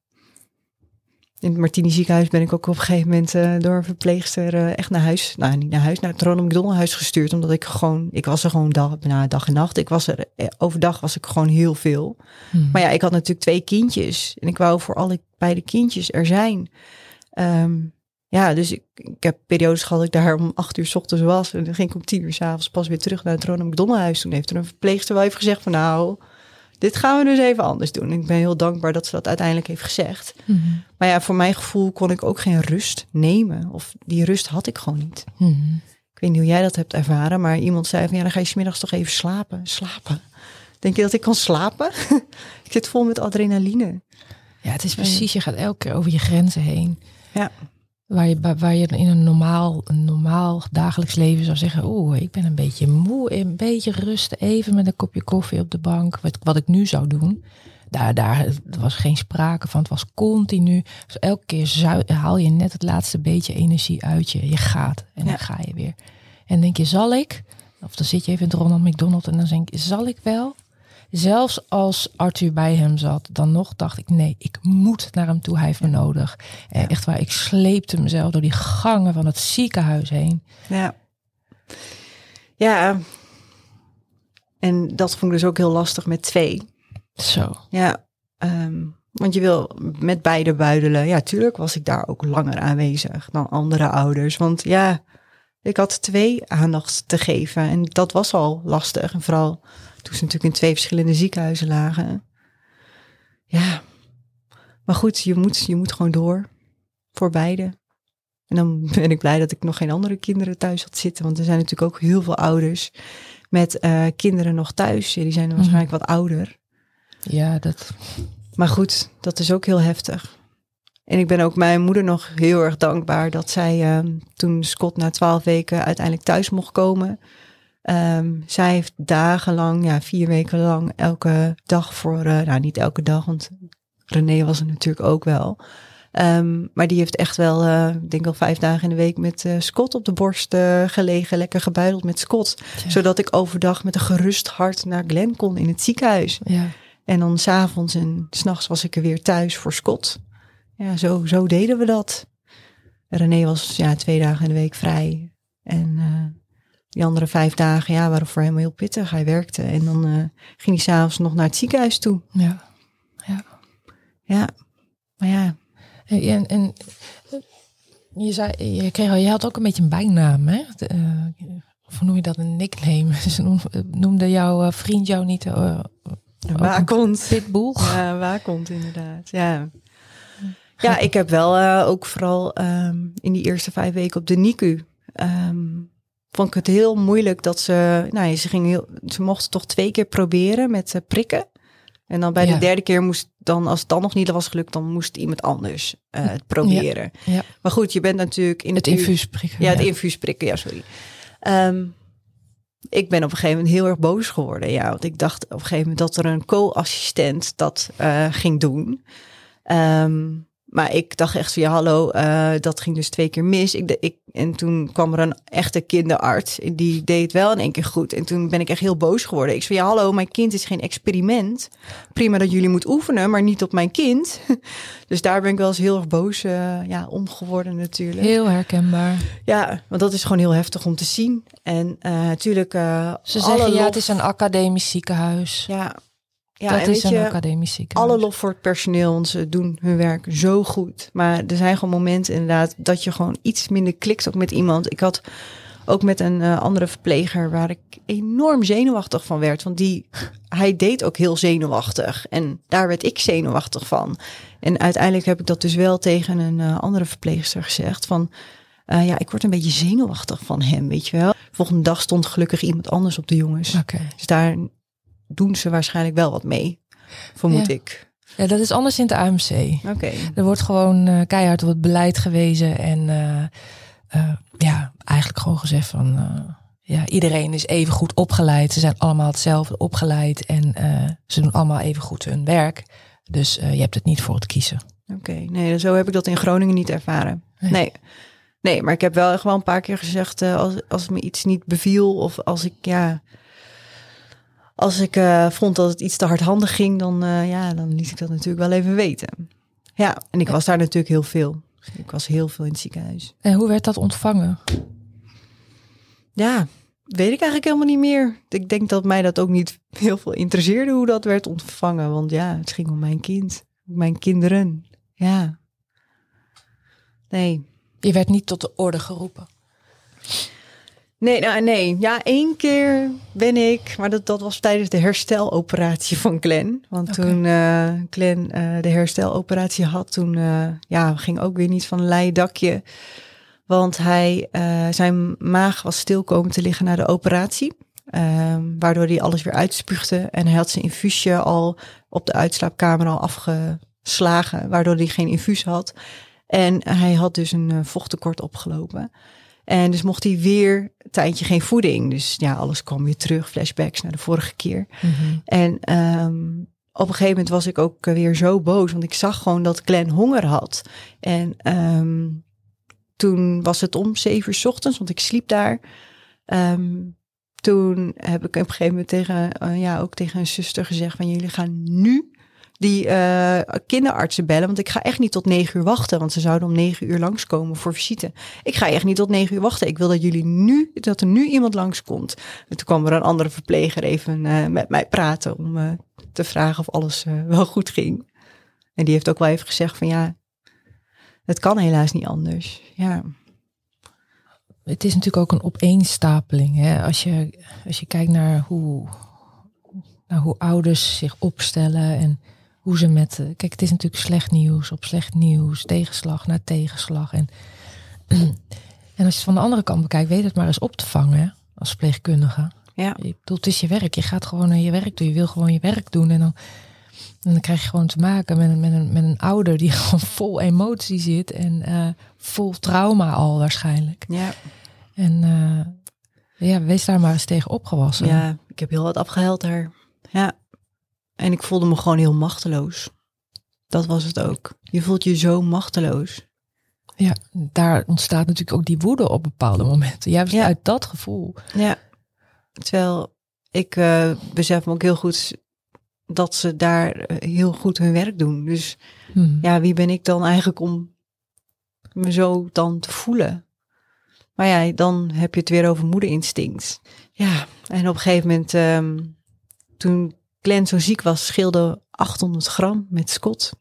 in het Martini ziekenhuis ben ik ook op een gegeven moment uh, door een verpleegster uh, echt naar huis, nou niet naar huis, naar het Ronald McDonald huis gestuurd. Omdat ik gewoon, ik was er gewoon dag, na dag en nacht. Ik was er, eh, overdag was ik gewoon heel veel. Hmm. Maar ja, ik had natuurlijk twee kindjes. En ik wou voor alle beide kindjes er zijn. Um, ja, dus ik, ik heb periodes gehad dat ik daar om acht uur s ochtends was. En dan ging ik om tien uur s'avonds pas weer terug naar het Ronald McDonald huis. Toen heeft er een verpleegster wel even gezegd van nou dit gaan we dus even anders doen. Ik ben heel dankbaar dat ze dat uiteindelijk heeft gezegd. Mhm. Maar ja, voor mijn gevoel kon ik ook geen rust nemen. Of die rust had ik gewoon niet. Mhm. Ik weet niet hoe jij dat hebt ervaren, maar iemand zei van ja, dan ga je smiddags toch even slapen. Slapen. Denk je dat ik kan slapen? ik zit vol met adrenaline. Ja, het is precies, je gaat elke keer over je grenzen heen. Ja. Waar je, waar je in een normaal, een normaal dagelijks leven zou zeggen: Oeh, ik ben een beetje moe, een beetje rusten, even met een kopje koffie op de bank. Wat, wat ik nu zou doen. Daar, daar was geen sprake van. Het was continu. Dus elke keer haal je net het laatste beetje energie uit je. Je gaat en dan ga je weer. En denk je: Zal ik? Of dan zit je even in het Ronald McDonald en dan denk je: Zal ik wel? Zelfs als Arthur bij hem zat, dan nog dacht ik: nee, ik moet naar hem toe. Hij heeft me nodig. En echt waar, ik sleepte mezelf door die gangen van het ziekenhuis heen. Ja. Ja. En dat vond ik dus ook heel lastig met twee. Zo. Ja. Um, want je wil met beide buidelen. Ja, tuurlijk was ik daar ook langer aanwezig dan andere ouders. Want ja, ik had twee aandacht te geven. En dat was al lastig. En vooral toen ze natuurlijk in twee verschillende ziekenhuizen lagen. Ja, maar goed, je moet, je moet gewoon door voor beide. En dan ben ik blij dat ik nog geen andere kinderen thuis had zitten. Want er zijn natuurlijk ook heel veel ouders met uh, kinderen nog thuis. Die zijn waarschijnlijk wat ouder. Ja, dat. Maar goed, dat is ook heel heftig. En ik ben ook mijn moeder nog heel erg dankbaar dat zij uh, toen Scott na twaalf weken uiteindelijk thuis mocht komen. Um, zij heeft dagenlang, ja, vier weken lang, elke dag voor, uh, nou niet elke dag, want René was er natuurlijk ook wel. Um, maar die heeft echt wel, uh, ik denk al vijf dagen in de week met uh, Scott op de borst gelegen, lekker gebuideld met Scott. Zodat ik overdag met een gerust hart naar Glen kon in het ziekenhuis. Ja. En dan s'avonds en s'nachts was ik er weer thuis voor Scott. Ja, zo, zo deden we dat. René was ja, twee dagen in de week vrij. En die andere vijf dagen ja, waren voor hem heel pittig. Hij werkte en dan uh, ging hij s'avonds nog naar het ziekenhuis toe. Ja, ja. Ja, maar ja. En, en je, zei, je, kreeg, je had ook een beetje een bijnaam, hè? De, uh, of noem je dat een nickname? Ze noemde jouw vriend jou niet... Uh, Waakhond. Pitbull? Ja, waakhond inderdaad, ja. Ja, ik heb wel ook vooral um, in die eerste vijf weken op de NICU... Um, vond ik het heel moeilijk dat ze, nou, ze ging heel, ze mochten toch twee keer proberen met uh, prikken. En dan bij de derde keer moest dan, als het dan nog niet was gelukt, dan moest iemand anders uh, het proberen. Ja, ja. Maar goed, je bent natuurlijk in het, het infuus prikken. Ja, het infuus prikken, ja, sorry. Um, ik ben op een gegeven moment heel erg boos geworden. Ja, want ik dacht op een gegeven moment dat er een co-assistent dat uh, ging doen. Um, maar ik dacht echt van ja, hallo, uh, dat ging dus twee keer mis. Ik, ik, en toen kwam er een echte kinderarts. Die deed het wel in één keer goed. En toen ben ik echt heel boos geworden. Ik zei ja, hallo, mijn kind is geen experiment. Prima dat jullie moeten oefenen, maar niet op mijn kind. dus daar ben ik wel eens heel erg boos uh, ja, om geworden natuurlijk. Heel herkenbaar. Ja, want dat is gewoon heel heftig om te zien. En uh, natuurlijk... Ze zeggen ja, het is een academisch ziekenhuis. Ja, Ja, dat en is een je, academisch ziekenhuis. alle lof voor het personeel, want ze doen hun werk zo goed. Maar er zijn gewoon momenten inderdaad dat je gewoon iets minder klikt ook met iemand. Ik had ook met een eh, andere verpleger waar ik enorm zenuwachtig van werd. Want die, hij deed ook heel zenuwachtig. En daar werd ik zenuwachtig van. En uiteindelijk heb ik dat dus wel tegen een eh, andere verpleegster gezegd. Van eh, ja, ik word een beetje zenuwachtig van hem, weet je wel. Volgende dag stond gelukkig iemand anders op de jongens. Oké. Dus daar doen ze waarschijnlijk wel wat mee, vermoed Ja. ik. Ja, dat is anders in het AMC. Oké. Er wordt gewoon eh, keihard op het beleid gewezen. En eh, eh, ja, eigenlijk gewoon gezegd van... ja, iedereen is even goed opgeleid. Ze zijn allemaal hetzelfde opgeleid. En ze doen allemaal even goed hun werk. Dus je hebt het niet voor het kiezen. Oké, nee, zo heb ik dat in Groningen niet ervaren. Nee. Nee. Nee, maar ik heb wel gewoon een paar keer gezegd, als, als me iets niet beviel of als ik, ja, als ik eh, vond dat het iets te hardhandig ging, dan, eh, ja, dan liet ik dat natuurlijk wel even weten. Ja, en ik was daar natuurlijk heel veel. Ik was heel veel in het ziekenhuis. En hoe werd dat ontvangen? Ja, weet ik eigenlijk helemaal niet meer. Ik denk dat mij dat ook niet heel veel interesseerde hoe dat werd ontvangen. Want ja, het ging om mijn kind, mijn kinderen. Ja. Nee, Je werd niet tot de orde geroepen. Nee, nou, nee. Ja, één keer ben ik, maar dat, dat was tijdens de hersteloperatie van Glenn. Want toen eh Glenn eh, de hersteloperatie had, toen eh, ja, ging ook weer niet van een leien dakje. Want hij, zijn maag was stil komen te liggen na de operatie. Ehm, waardoor hij alles weer uitspuugde. En hij had zijn infuusje al op de uitslaapkamer al afgeslagen. Waardoor hij geen infuus had. En hij had dus een vochttekort opgelopen. En dus mocht hij weer een tijdje geen voeding. Dus ja, alles kwam weer terug. Flashbacks naar de vorige keer. En ehm, op een gegeven moment was ik ook eh, weer zo boos. Want ik zag gewoon dat Glenn honger had. En ehm, toen was het om zeven uur 's ochtends, want ik sliep daar. Ehm, toen heb ik op een gegeven moment tegen, eh, ja, ook tegen een zuster gezegd van jullie gaan nu die eh, kinderartsen bellen. Want ik ga echt niet tot negen uur wachten. Want ze zouden om negen uur langskomen voor visite. Ik ga echt niet tot negen uur wachten. Ik wil dat jullie nu, dat er nu iemand langskomt. En toen kwam er een andere verpleger even eh, met mij praten om eh, te vragen of alles wel goed ging. En die heeft ook wel even gezegd van ja, het kan helaas niet anders. Ja, Het is natuurlijk ook een opeenstapeling. Hè? Als, je, als je kijkt naar hoe, naar hoe ouders zich opstellen en hoe ze met. eh, Kijk, het is natuurlijk slecht nieuws op slecht nieuws, tegenslag na tegenslag. En, en als je het van de andere kant bekijkt, weet het maar eens op te vangen als verpleegkundige. ja, Ik bedoel, het is je werk. Je gaat gewoon naar je werk doen. Je wil gewoon je werk doen. En dan, en dan krijg je gewoon te maken met een, met een, met een ouder die gewoon vol emotie zit. En eh, vol trauma al waarschijnlijk. ja, En eh, ja, wees daar maar eens tegen opgewassen. ja. Ik heb heel wat afgehuild daar. Ja. En ik voelde me gewoon heel machteloos. Dat was het ook. Je voelt je zo machteloos. Ja, daar ontstaat natuurlijk ook die woede op bepaalde momenten. Juist Ja. uit dat gevoel. Ja. Terwijl ik eh, besef me ook heel goed dat ze daar eh, heel goed hun werk doen. Dus Hm. ja, wie ben ik dan eigenlijk om me zo dan te voelen? Maar ja, dan heb je het weer over moederinstinct. Ja, en op een gegeven moment, ehm, toen Glenn zo ziek was, scheelde 800 gram met Scott.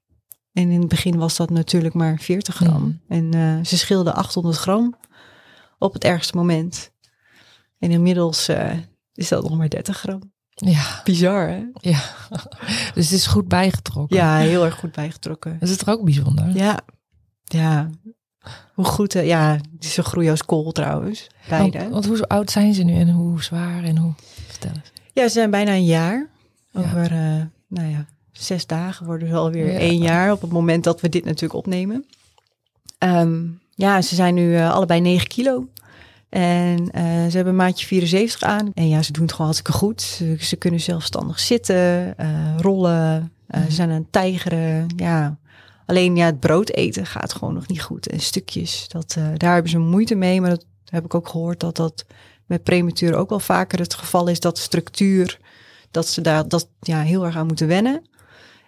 En in het begin was dat natuurlijk maar 40 gram. Mm. En eh, ze scheelde 800 gram op het ergste moment. En inmiddels eh, is dat nog maar 30 gram. Ja, Bizar, hè? ja. Dus het is goed bijgetrokken. Ja, heel erg goed bijgetrokken. Dat is toch ook bijzonder? Ja, ja. Hoe goed, eh, ja, ze groeien als kool trouwens, beide. Want, want hoe oud zijn ze nu en hoe zwaar en hoe... Vertel eens. Ja, ze zijn bijna een jaar. Over, eh, nou ja, zes dagen worden ze alweer Ja. één jaar op het moment dat we dit natuurlijk opnemen. Ehm, ja, ze zijn nu eh, allebei 9 kilo. En eh, ze hebben maatje 74 aan. En ja, ze doen het gewoon hartstikke goed. Ze, ze kunnen zelfstandig zitten, rollen. Ze zijn aan het tijgeren. Ja. Alleen ja, het brood eten gaat gewoon nog niet goed. En stukjes, dat, daar hebben ze moeite mee. Maar dat heb ik ook gehoord dat dat met prematuur ook wel vaker het geval is. Dat structuur, dat ze daar dat, ja, heel erg aan moeten wennen.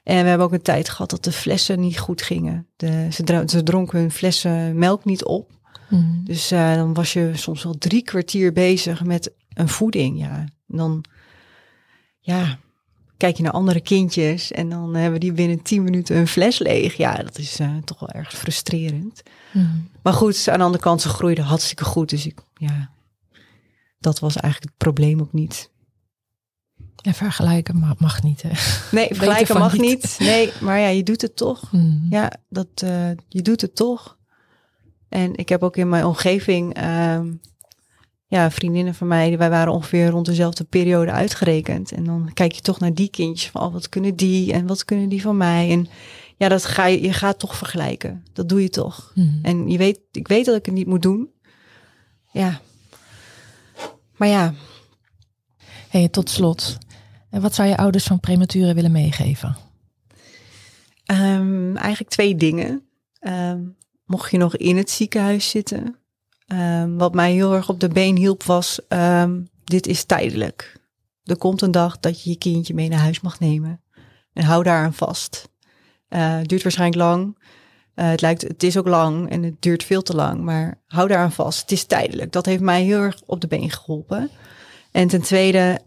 En we hebben ook een tijd gehad dat de flessen niet goed gingen. De, ze, dronken hun flessen melk niet op. Hm. Dus eh, dan was je soms wel drie kwartier bezig met een voeding. Ja, en dan, ja, kijk je naar andere kindjes en dan hebben die binnen 10 minuten een fles leeg. Ja, dat is uh, toch wel erg frustrerend. Mm. Maar goed, aan de andere kant, ze groeiden hartstikke goed. Dus ik, ja, dat was eigenlijk het probleem ook niet. Ja, vergelijken mag, mag niet. Hè? Nee, vergelijken mag niet. Nee, maar ja, je doet het toch. Mm. Ja, dat, uh, je doet het toch. En ik heb ook in mijn omgeving, um, ja, vriendinnen van mij, wij waren ongeveer rond dezelfde periode uitgerekend. En dan kijk je toch naar die kindjes van, oh, wat kunnen die en wat kunnen die van mij? En ja, dat ga je, je gaat toch vergelijken. Dat doe je toch. Hmm. En je weet, ik weet dat ik het niet moet doen. Ja. Maar ja. Hey, tot slot. Wat zou je ouders van premature willen meegeven? Um, eigenlijk twee dingen. Um, mocht je nog in het ziekenhuis zitten. Um, wat mij heel erg op de been hielp was, dit is tijdelijk. Er komt een dag dat je je kindje mee naar huis mag nemen. En hou daar aan vast. Het duurt waarschijnlijk lang. Uh, het, lijkt, het is ook lang en het duurt veel te lang. Maar hou daar aan vast. Het is tijdelijk. Dat heeft mij heel erg op de been geholpen. En ten tweede,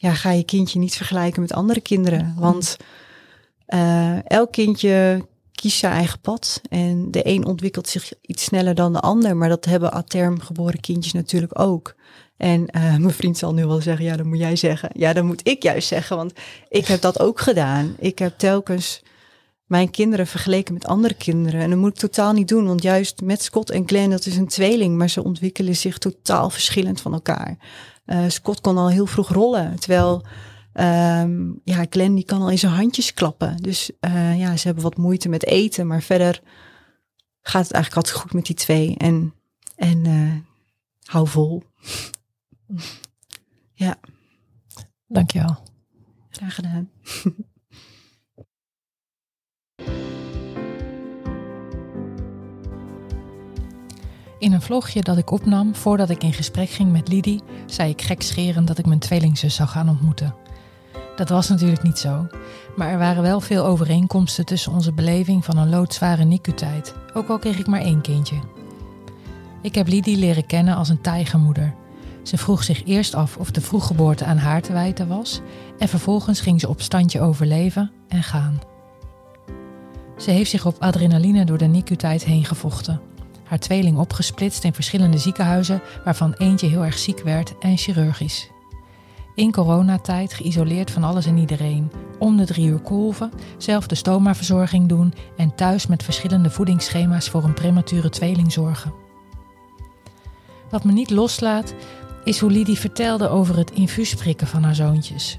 ja, ga je kindje niet vergelijken met andere kinderen. Want uh, elk kindje kiest zijn eigen pad. En de een ontwikkelt zich iets sneller dan de ander. Maar dat hebben aterm geboren kindjes natuurlijk ook. En uh, mijn vriend zal nu wel zeggen, ja, dat moet jij zeggen. Ja, dat moet ik juist zeggen, want ik heb dat ook gedaan. Ik heb telkens mijn kinderen vergeleken met andere kinderen. En dat moet ik totaal niet doen, want juist met Scott en Glenn, dat is een tweeling, maar ze ontwikkelen zich totaal verschillend van elkaar. Uh, Scott kon al heel vroeg rollen, terwijl um, ja, Glenn die kan al in zijn handjes klappen. Dus uh, ja, ze hebben wat moeite met eten, maar verder gaat het eigenlijk altijd goed met die twee. En, en uh, hou vol. ja. Dankjewel. Graag gedaan. In een vlogje dat ik opnam voordat ik in gesprek ging met Lidie, zei ik gekscherend dat ik mijn tweelingzus zou gaan ontmoeten. Dat was natuurlijk niet zo, maar er waren wel veel overeenkomsten tussen onze beleving van een loodzware NICU-tijd, ook al kreeg ik maar één kindje. Ik heb Lidie leren kennen als een tijgermoeder. Ze vroeg zich eerst af of de vroeggeboorte aan haar te wijten was en vervolgens ging ze op standje overleven en gaan. Ze heeft zich op adrenaline door de NICU-tijd heen gevochten haar tweeling opgesplitst in verschillende ziekenhuizen, waarvan eentje heel erg ziek werd en chirurgisch. In coronatijd geïsoleerd van alles en iedereen, om de drie uur kolven, zelf de stomaverzorging doen en thuis met verschillende voedingsschema's voor een premature tweeling zorgen. Wat me niet loslaat, is hoe Lidie vertelde over het infuusprikken van haar zoontjes.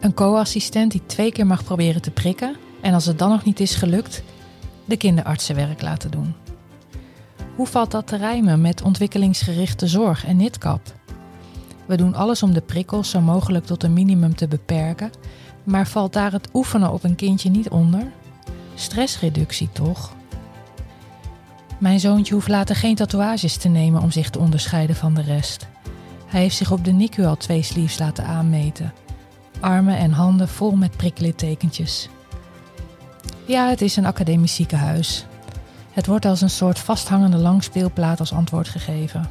Een co-assistent die twee keer mag proberen te prikken en als het dan nog niet is gelukt, de kinderartsenwerk laten doen. Hoe valt dat te rijmen met ontwikkelingsgerichte zorg en NITCAP? We doen alles om de prikkels zo mogelijk tot een minimum te beperken, maar valt daar het oefenen op een kindje niet onder? Stressreductie toch? Mijn zoontje hoeft later geen tatoeages te nemen om zich te onderscheiden van de rest. Hij heeft zich op de NICU al twee sleeves laten aanmeten. Armen en handen vol met prikkelittekentjes. Ja, het is een academisch ziekenhuis. Het wordt als een soort vasthangende langspeelplaat als antwoord gegeven.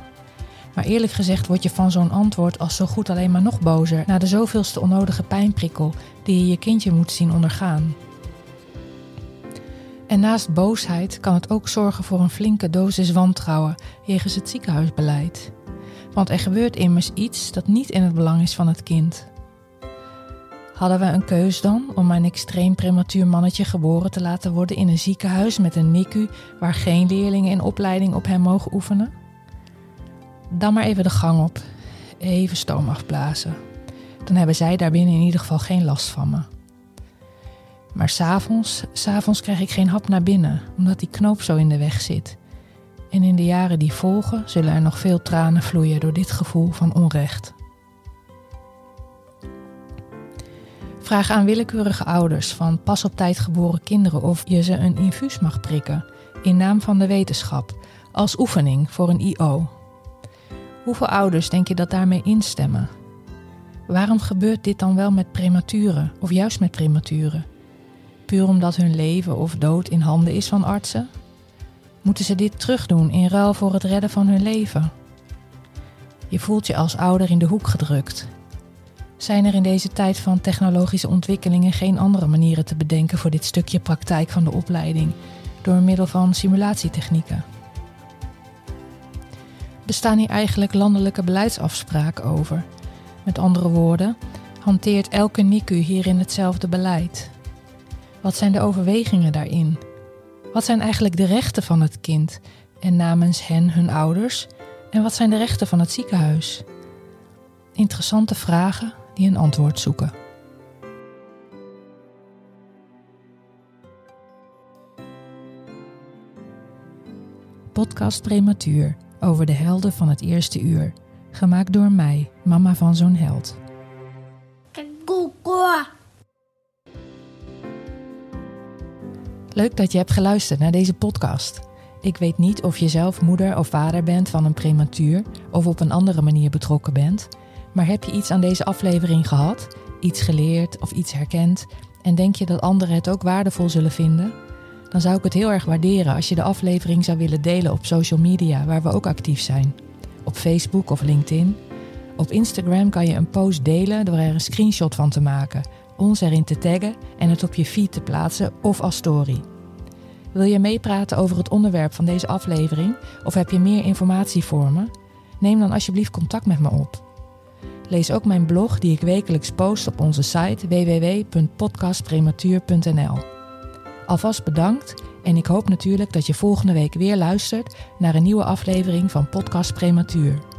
Maar eerlijk gezegd word je van zo'n antwoord als zo goed alleen maar nog bozer na de zoveelste onnodige pijnprikkel die je je kindje moet zien ondergaan. En naast boosheid kan het ook zorgen voor een flinke dosis wantrouwen jegens het ziekenhuisbeleid. Want er gebeurt immers iets dat niet in het belang is van het kind. Hadden we een keus dan om mijn extreem prematuur mannetje geboren te laten worden in een ziekenhuis met een NICU waar geen leerlingen in opleiding op hem mogen oefenen? Dan maar even de gang op, even stoom afblazen. Dan hebben zij daarbinnen in ieder geval geen last van me. Maar s'avonds, s'avonds krijg ik geen hap naar binnen, omdat die knoop zo in de weg zit. En in de jaren die volgen zullen er nog veel tranen vloeien door dit gevoel van onrecht. Vraag aan willekeurige ouders van pas op tijd geboren kinderen of je ze een infuus mag prikken, in naam van de wetenschap, als oefening voor een IO. Hoeveel ouders denk je dat daarmee instemmen? Waarom gebeurt dit dan wel met prematuren of juist met prematuren? Puur omdat hun leven of dood in handen is van artsen? Moeten ze dit terugdoen in ruil voor het redden van hun leven? Je voelt je als ouder in de hoek gedrukt Zijn er in deze tijd van technologische ontwikkelingen geen andere manieren te bedenken voor dit stukje praktijk van de opleiding door middel van simulatietechnieken? Bestaan hier eigenlijk landelijke beleidsafspraken over? Met andere woorden, hanteert elke NICU hierin hetzelfde beleid? Wat zijn de overwegingen daarin? Wat zijn eigenlijk de rechten van het kind en namens hen hun ouders? En wat zijn de rechten van het ziekenhuis? Interessante vragen die een antwoord zoeken. Podcast Prematuur over de helden van het eerste uur. Gemaakt door mij, mama van zo'n held. Leuk dat je hebt geluisterd naar deze podcast. Ik weet niet of je zelf moeder of vader bent van een prematuur of op een andere manier betrokken bent. Maar heb je iets aan deze aflevering gehad, iets geleerd of iets herkend en denk je dat anderen het ook waardevol zullen vinden? Dan zou ik het heel erg waarderen als je de aflevering zou willen delen op social media waar we ook actief zijn. Op Facebook of LinkedIn. Op Instagram kan je een post delen door er een screenshot van te maken, ons erin te taggen en het op je feed te plaatsen of als story. Wil je meepraten over het onderwerp van deze aflevering of heb je meer informatie voor me? Neem dan alsjeblieft contact met me op. Lees ook mijn blog die ik wekelijks post op onze site www.podcastprematuur.nl. Alvast bedankt en ik hoop natuurlijk dat je volgende week weer luistert naar een nieuwe aflevering van Podcast Prematuur.